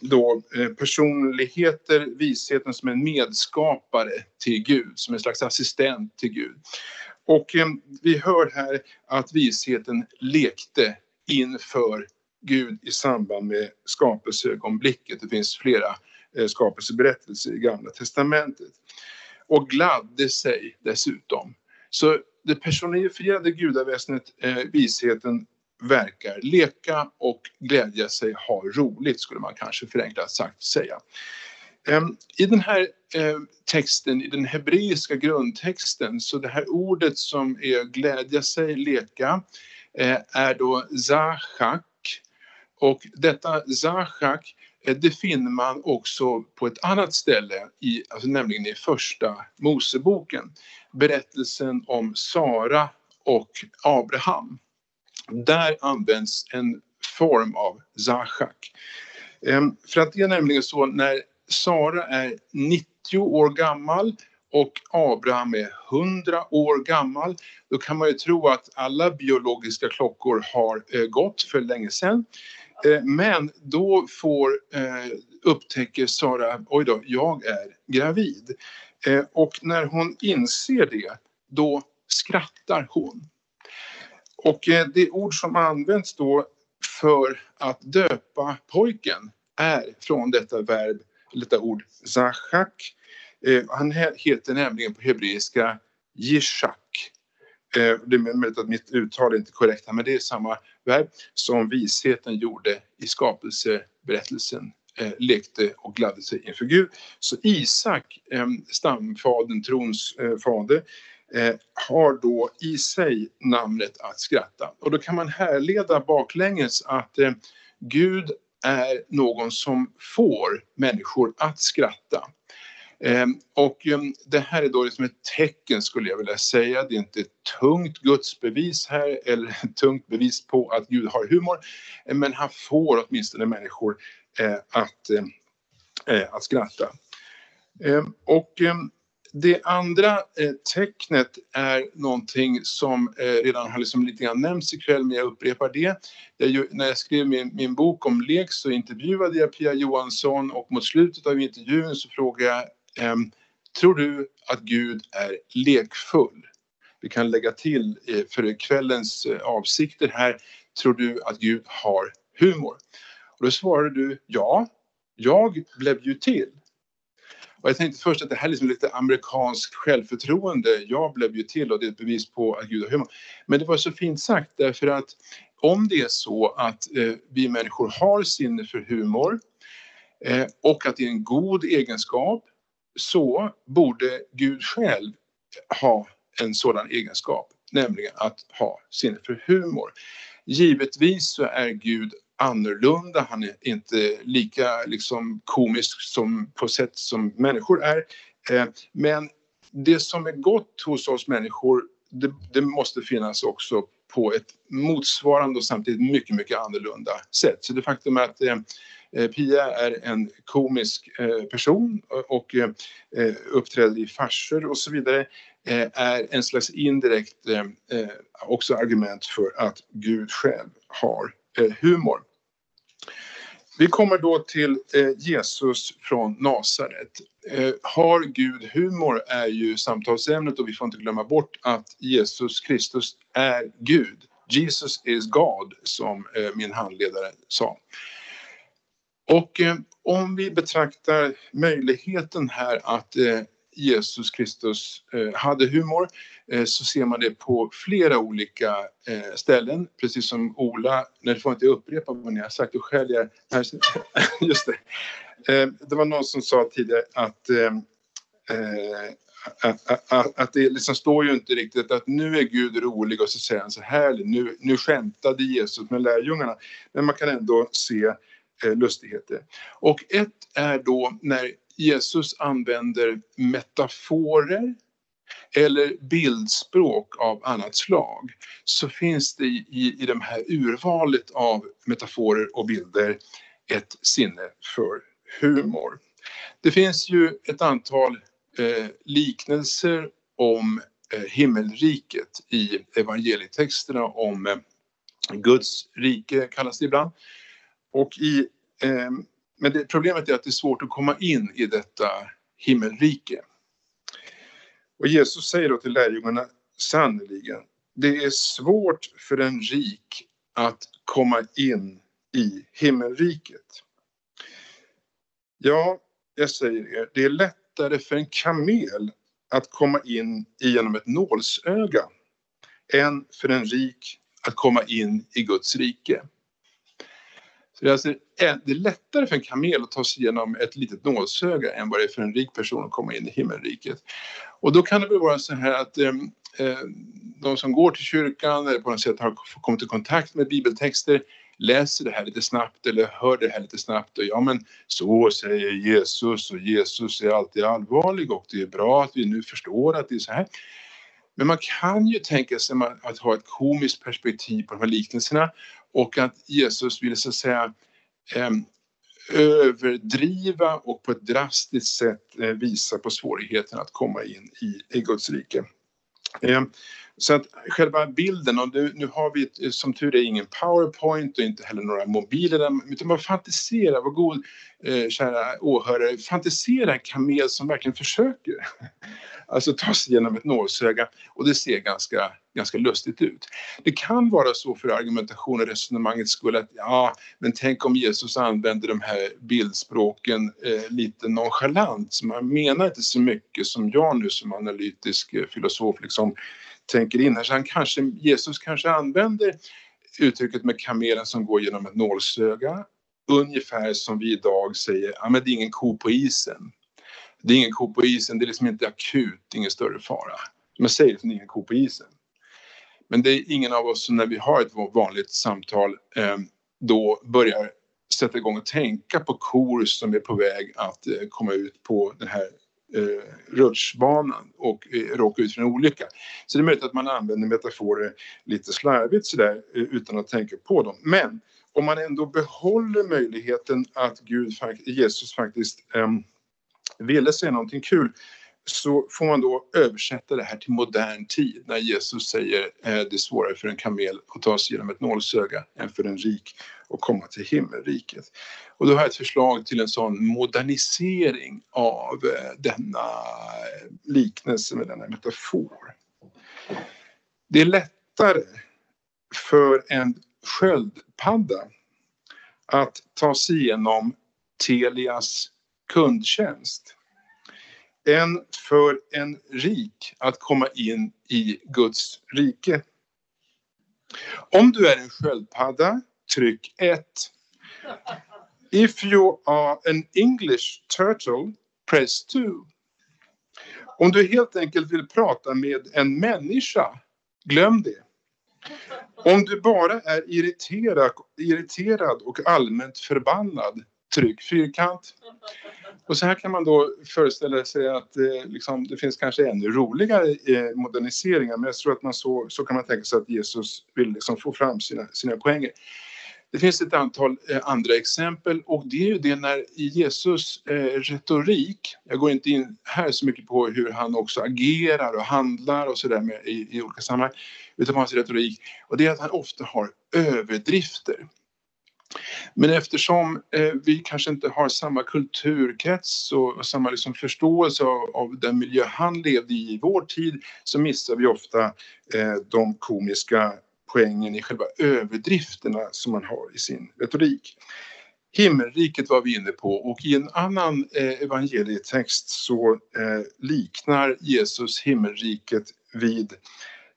då eh, personligheter, visheten som en medskapare till Gud, som en slags assistent till Gud. Och eh, vi hör här att visheten lekte inför Gud i samband med skapelseögonblicket. Det finns flera eh, skapelseberättelser i Gamla Testamentet. Och gladde sig dessutom. Så det personifierade gudaväsendet, eh, visheten, verkar leka och glädja sig, ha roligt skulle man kanske förenklat sagt säga. Ehm, I den här ehm, texten, i den hebreiska grundtexten, så det här ordet som är glädja sig, leka, eh, är då zachak. Och detta zachak, eh, det finner man också på ett annat ställe, i, alltså nämligen i första Moseboken. Berättelsen om Sara och Abraham. Där används en form av zachak. Ehm, för att det är nämligen så när Sara är 90 år gammal och Abraham är 100 år gammal, då kan man ju tro att alla biologiska klockor har eh, gått för länge sedan. Ehm, men då får, eh, upptäcker Sara, oj då, jag är gravid. Ehm, och när hon inser det, då skrattar hon. Och eh, det ord som används då för att döpa pojken är från detta verb, detta ord zachak. Eh, han heter nämligen på hebreiska Jishak. Eh, det är möjligt att mitt uttal är inte korrekt men det är samma verb som visheten gjorde i skapelseberättelsen lekte och gladde sig inför Gud. Så Isak, stamfadern, trons fader, eh, har då i sig namnet att skratta. Och då kan man härleda baklänges att eh, Gud är någon som får människor att skratta. Eh, och eh, det här är då liksom ett tecken skulle jag vilja säga. Det är inte ett tungt gudsbevis här eller ett tungt bevis på att Gud har humor. Eh, men han får åtminstone människor eh, att, eh, eh, att skratta. Ehm, och ehm, det andra eh, tecknet är någonting som eh, redan har liksom lite grann nämnts ikväll, men jag upprepar det. Jag, när jag skrev min, min, bok om lek så intervjuade jag Pia Johansson och mot slutet av intervjun så frågade jag eh, Tror du att Gud är lekfull? Vi kan lägga till eh, för kvällens eh, avsikter här. Tror du att Gud har humor? Och då svarade du ja, jag blev ju till. Och jag tänkte först att det här är liksom lite amerikanskt självförtroende. Jag blev ju till och det är ett bevis på att Gud har humor. Men det var så fint sagt därför att om det är så att eh, vi människor har sinne för humor eh, och att det är en god egenskap så borde Gud själv ha en sådan egenskap, nämligen att ha sinne för humor. Givetvis så är Gud annorlunda, han är inte lika liksom, komisk som, på sätt som människor är. Eh, men det som är gott hos oss människor, det, det, måste finnas också på ett motsvarande och samtidigt mycket, mycket annorlunda sätt. Så det faktum att eh, eh Pia är en komisk eh, person och eh, eh uppträder i farser och så vidare eh, är en slags indirekt eh, också argument för att Gud själv har humor. Vi kommer då till eh, Jesus från Nasaret. Eh, har Gud humor är ju samtalsämnet och vi får inte glömma bort att Jesus Kristus är Gud. Jesus is God, som eh, min handledare sa. Och om vi betraktar möjligheten här att Jesus Kristus eh, hade humor eh, Eh, så ser man det på flera olika eh, ställen. Precis som Ola, nej du får inte upprepa vad ni har sagt, då skäller jag. Just det. Eh, det var någon som sa tidigare att att, att, att, det liksom står ju inte riktigt att nu är Gud rolig och så säger han så här, nu, nu skämtade Jesus med lärjungarna. Men man kan ändå se eh, lustigheter. Och ett är då när Jesus använder metaforer eller bildspråk av annat slag så finns det i, i det här urvalet av metaforer och bilder ett sinne för humor. Det finns ju ett antal eh, liknelser om eh, himmelriket i evangelietexterna om eh, Guds rike kallas det ibland. Och i eh, men det, problemet är att det är svårt att komma in i detta himmelrike. Och Jesus säger då till lärjungarna, sannerligen, det är svårt för en rik att komma in i himmelriket. Ja, jag säger er, det är lättare för en kamel att komma in genom ett nålsöga än för en rik att komma in i Guds rike. Så det, är alltså, det är lättare för en kamel att ta sig igenom ett litet nålsöga än vad det är för en rik person att komma in i himmelriket. Och då kan det väl vara så här att eh, eh de som går till kyrkan eller på något sätt har kommit i kontakt med bibeltexter läser det här lite snabbt eller hör det här lite snabbt och ja men så säger Jesus och Jesus är alltid allvarlig och det är bra att vi nu förstår att det är så här. Men man kan ju tänka sig att ha ett komiskt perspektiv på de här liknelserna och att Jesus ville så att säga överdriva och på ett drastiskt sätt eh, visa på svårigheten att komma in i, i Guds rike. Så att själva bilden, och nu, nu har vi som tur är ingen powerpoint och inte heller några mobiler, utan bara fantisera, var god eh, kära åhörare, fantisera en kamel som verkligen försöker. Alltså ta sig igenom ett nålsöga och det ser ganska, ganska lustigt ut. Det kan vara så för argumentation och resonemanget skulle att ja, men tänk om Jesus använder de här bildspråken eh, lite nonchalant, så man menar inte så mycket som jag nu som analytisk eh, filosof liksom tänker in här. Så han kanske, Jesus kanske använder uttrycket med kamelen som går genom ett nålsöga ungefär som vi idag säger, ja men det är ingen ko på isen. Det är ingen ko på isen, det är liksom inte akut, ingen större fara. Man säger att liksom, det är ingen ko på isen. Men det är ingen av oss som när vi har ett vanligt samtal ehm, då börjar sätta igång och tänka på kor som är på väg att eh, komma ut på den här eh, rutschbanan och eh, råka ut för en olycka. Så det är möjligt att man använder metaforer lite slarvigt sådär eh, utan att tänka på dem. Men om man ändå behåller möjligheten att Gud, Jesus faktiskt eh, ville säga någonting kul så får man då översätta det här till modern tid när Jesus säger eh, det är svårare för en kamel att ta sig genom ett nålsöga än för en rik och komma till himmelriket. Och då har jag ett förslag till en sån modernisering av eh, denna eh, liknelse med denna metafor. Det är lättare för en sköldpadda att ta sig igenom Telias kundtjänst än för en rik att komma in i Guds rike. Om du är en sköldpadda, tryck 1. If you are an English turtle, press 2. Om du helt enkelt vill prata med en människa, glöm det. Om du bara är irriterad, irriterad och allmänt förbannad, tryck fyrkant. Och så här kan man då föreställa sig att eh, liksom, det finns kanske ännu roligare eh, moderniseringar men jag tror att man så, så kan man tänka sig att Jesus vill liksom få fram sina, sina poänger. Det finns ett antal eh, andra exempel och det är ju det när i Jesus eh, retorik, jag går inte in här så mycket på hur han också agerar och handlar och sådär i, i olika sammanhang, utan på hans retorik, och det är att han ofta har överdrifter. Men eftersom eh, vi kanske inte har samma kulturkrets och, och samma liksom förståelse av, av, den miljö han levde i i vår tid så missar vi ofta eh, de komiska poängen i själva överdrifterna som man har i sin retorik. Himmelriket var vi inne på och i en annan eh, evangelietext så eh, liknar Jesus himmelriket vid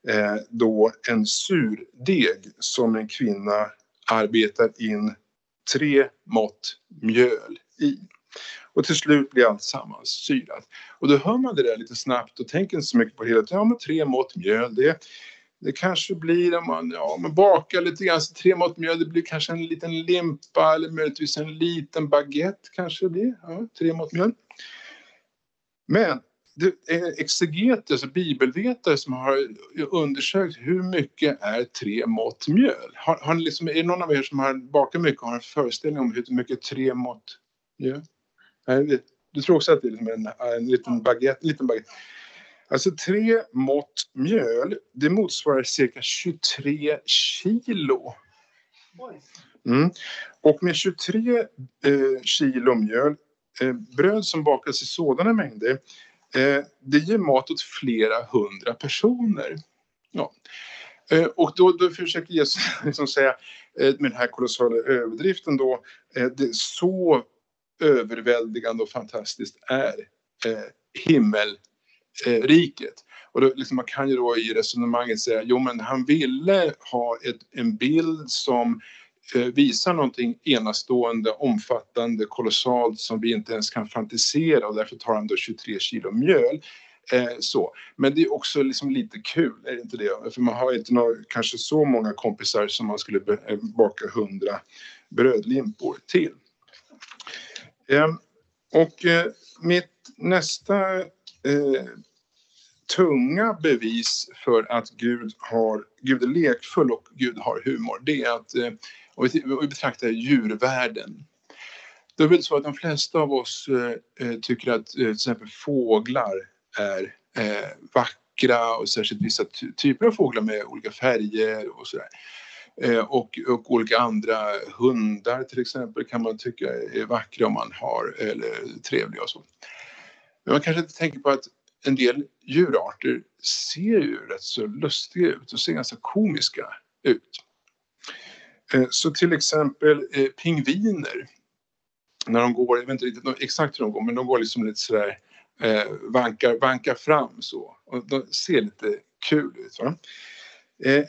eh, då en surdeg som en kvinna arbetar in tre mått mjöl i. Och till slut blir allt sammans syrat. Och då hör man det där lite snabbt och tänker inte så mycket på det hela. Ja, men tre mått mjöl, det, det kanske blir om man, ja, man bakar lite grann, så tre mått mjöl, det blir kanske en liten limpa eller möjligtvis en liten baguette kanske det blir. Ja, tre mått mjöl. Men det är exegeter, alltså bibelvetare som har undersökt hur mycket är tre mått mjöl. Har, har ni liksom, är det någon av er som har bakat mycket och har en föreställning om hur mycket tre mått mjöl? Du tror också att det är liksom en, en liten baguette, en liten baguette. Alltså tre mått mjöl, det motsvarar cirka 23 kilo. Mm. Och med 23 eh, kilo mjöl, eh, bröd som bakas i sådana mängder, eh, det ger mat åt flera hundra personer. Ja. Eh, och då, då försöker Jesus liksom säga eh, med den här kolossala överdriften då, eh, det så överväldigande och fantastiskt är himmel eh, riket. Och då, liksom, man kan ju då i resonemanget säga, jo men han ville ha ett, en bild som eh, visar någonting enastående, omfattande, kolossalt som vi inte ens kan fantisera och därför tar han då 23 kilo mjöl. Eh, så. Men det är också liksom lite kul, är det inte det? För man har inte några, kanske så många kompisar som man skulle eh, baka hundra brödlimpor till. Ehm, eh, och mitt nästa eh, tunga bevis för att Gud, har, Gud är lekfull och Gud har humor, det är att eh, om vi betraktar djurvärlden. Då är det så att de flesta av oss eh, eh, tycker att eh, till exempel fåglar är eh, vackra och särskilt vissa ty typer av fåglar med olika färger och sådär. Eh, och, och, olika andra hundar till exempel kan man tycka är vackra om man har eller trevliga och så. Men man kanske inte tänker på att en del djurarter ser ju rätt så lustiga ut och ser ganska komiska ut. Eh, så till exempel eh, pingviner. När de går, jag vet inte riktigt exakt hur de går, men de går liksom lite sådär eh, vankar, vankar fram så. Och de ser lite kul ut. Va?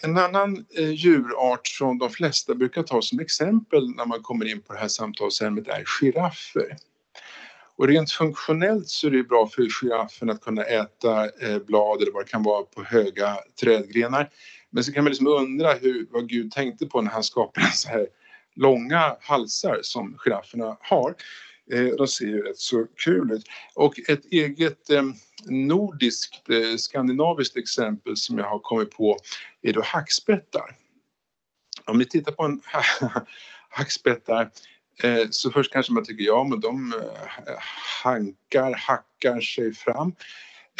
En annan djurart som de flesta brukar ta som exempel när man kommer in på det här samtalsämnet är giraffer. Och rent funktionellt så är det bra för giraffen att kunna äta eh, blad eller vad det kan vara på höga trädgrenar. Men så kan man liksom undra hur, vad Gud tänkte på när han skapade så här långa halsar som girafferna har. Eh, de ser ju rätt så kul ut. Och ett eget eh, nordiskt, skandinaviskt exempel som jag har kommit på är då hackspettar. Om ni tittar på en hackspettar Eh, så först kanske man tycker ja, men de eh, hankar, hackar sig fram.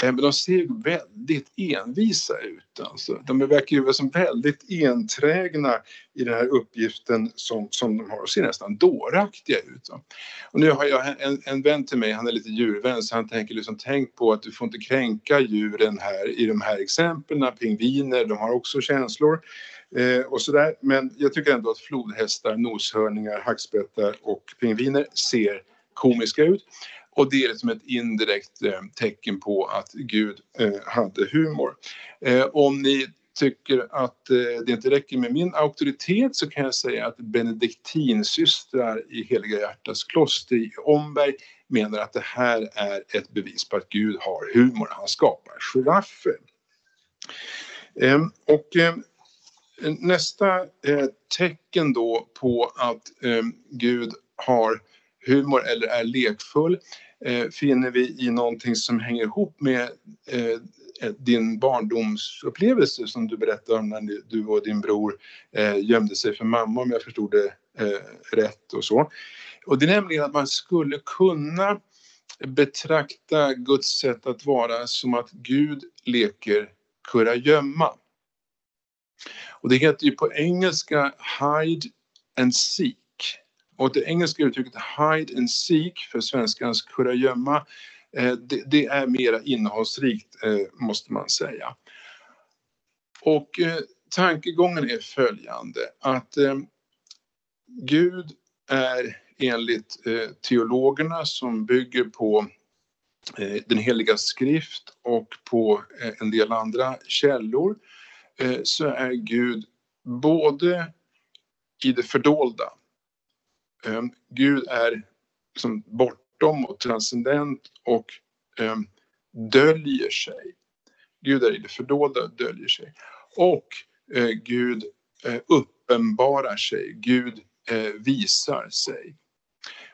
Eh, men de ser väldigt envisa ut. Alltså. De verkar ju som väldigt enträgna i den här uppgiften som, som de har och ser nästan dåraktiga ut. Och nu har jag en, en vän till mig, han är lite djurvän, så han tänker liksom tänk på att du får inte kränka djuren här i de här exemplen. Pingviner, de har också känslor eh, och sådär. Men jag tycker ändå att flodhästar, noshörningar, hackspettar och pingviner ser komiska ut. Och det är liksom ett indirekt eh, tecken på att Gud eh, hade humor. Eh, om ni tycker att eh, det inte räcker med min auktoritet så kan jag säga att benediktinsystrar i Heliga Hjärtas kloster i Omberg menar att det här är ett bevis på att Gud har humor. Han skapar giraffer. Ehm, och ehm, nästa eh, tecken då på att eh, Gud har humor eller är lekfull eh, finner vi i någonting som hänger ihop med eh, din barndomsupplevelse som du berättade om när du och din bror eh, gömde sig för mamma om jag förstod det eh, rätt och så. Och det är nämligen att man skulle kunna betrakta Guds sätt att vara som att Gud leker kurragömma. Och det heter ju på engelska hide and seek. Och det engelska uttrycket hide and seek för svenskans kurragömma, gömma det, det, är mera innehållsrikt eh, måste man säga. Och eh, tankegången är följande att Gud är enligt teologerna som bygger på den heliga skrift och på en del andra källor Eh, så är Gud både i det fördolda ehm, Gud är liksom bortom och transcendent och ehm, döljer sig. Gud är i det fördolda och döljer sig. Och eh, Gud eh, uppenbarar sig, Gud visar sig.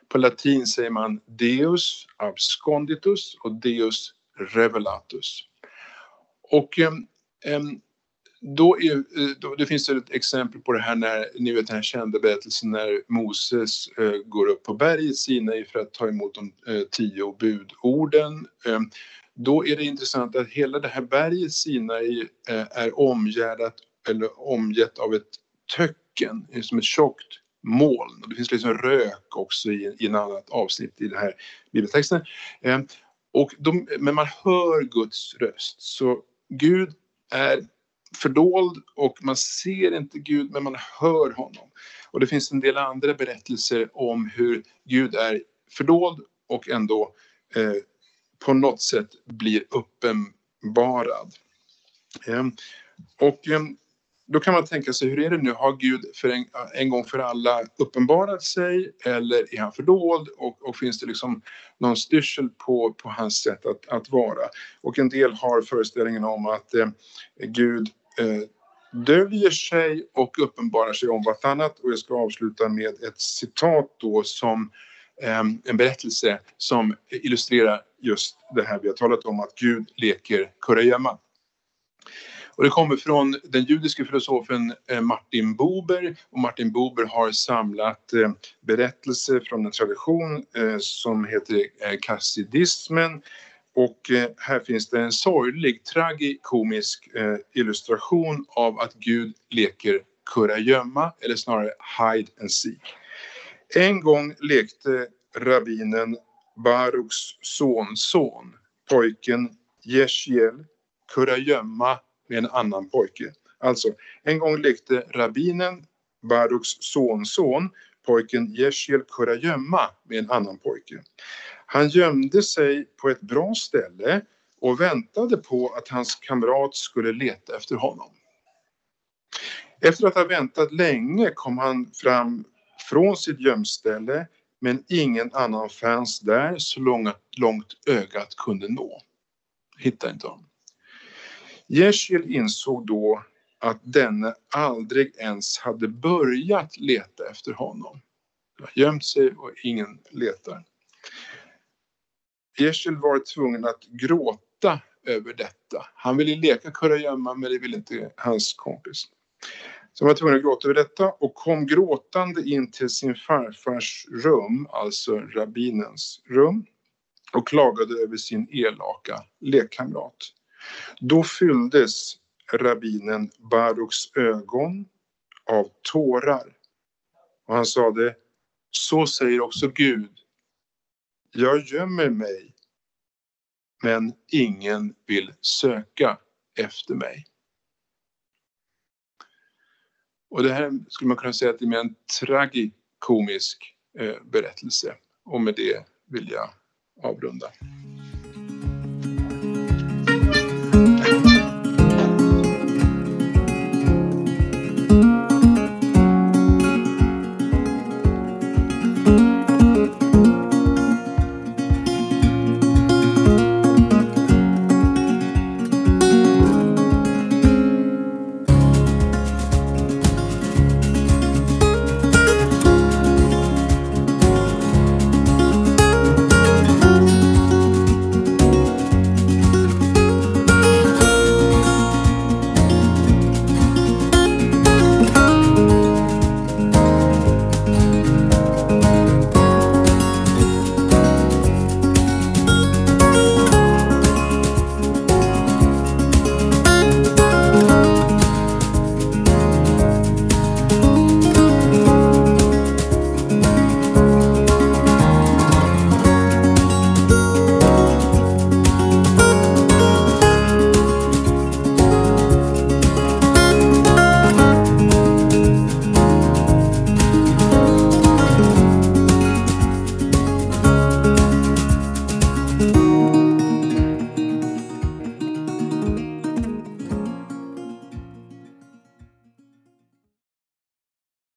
På latin säger man Deus absconditus och Deus revelatus. Och ehm, då, är, eh, då det finns ett exempel på det här när ni vet den här kända berättelsen när Moses eh, går upp på berget Sinai för att ta emot de eh, tio budorden. Eh, då är det intressant att hela det här berget Sinai eh, är omgärdat eller omgett av ett töcken, eh, som ett tjockt moln. Det finns liksom rök också i, i en annat avsnitt i den här bibeltexten. Eh, och de, men man hör Guds röst. Så Gud är fördold och man ser inte Gud men man hör honom. Och det finns en del andra berättelser om hur Gud är fördold och ändå eh, på något sätt blir uppenbarad. Eh, och eh, då kan man tänka sig, hur är det nu? Har Gud för en, en gång för alla uppenbarat sig eller är han fördold? Och, och finns det liksom någon styrsel på, på hans sätt att, att vara? Och en del har föreställningen om att eh, Gud eh, döljer sig och uppenbarar sig om vartannat. Och jag ska avsluta med ett citat då som eh, en berättelse som illustrerar just det här vi har talat om, att Gud leker kurragömma. Och det kommer från den judiske filosofen eh, Martin Buber och Martin Buber har samlat eh, berättelser från en tradition eh, som heter kassidismen och här finns det en sorglig, tragikomisk illustration av att Gud leker kurragömma, eller snarare hide and seek. En gång lekte rabbinen Baruks sonson, pojken Jeshiel, kurragömma med en annan pojke. Alltså, en gång lekte rabbinen Baruks sonson, pojken Jeshiel kurragömma med en annan pojke. Han gömde sig på ett bra ställe och väntade på att hans kamrat skulle leta efter honom. Efter att ha väntat länge kom han fram från sitt gömställe men ingen annan fanns där så långt, långt ögat kunde nå. Hittade inte honom. Jeshiel insåg då att denne aldrig ens hade börjat leta efter honom. Han har gömt sig och ingen letar. Jeshiel var tvungen att gråta över detta. Han ville leka kurragömma men det ville inte hans kompis. Så han var tvungen att gråta över detta och kom gråtande in till sin farfars rum, alltså rabbinens rum och klagade över sin elaka lekkamrat. Då fylldes rabbinen Baruks ögon av tårar och han sade så säger också Gud jag gömmer mig, men ingen vill söka efter mig. Och det här skulle man kunna säga att det är mer en tragikomisk eh, berättelse. Och med det vill jag avrunda.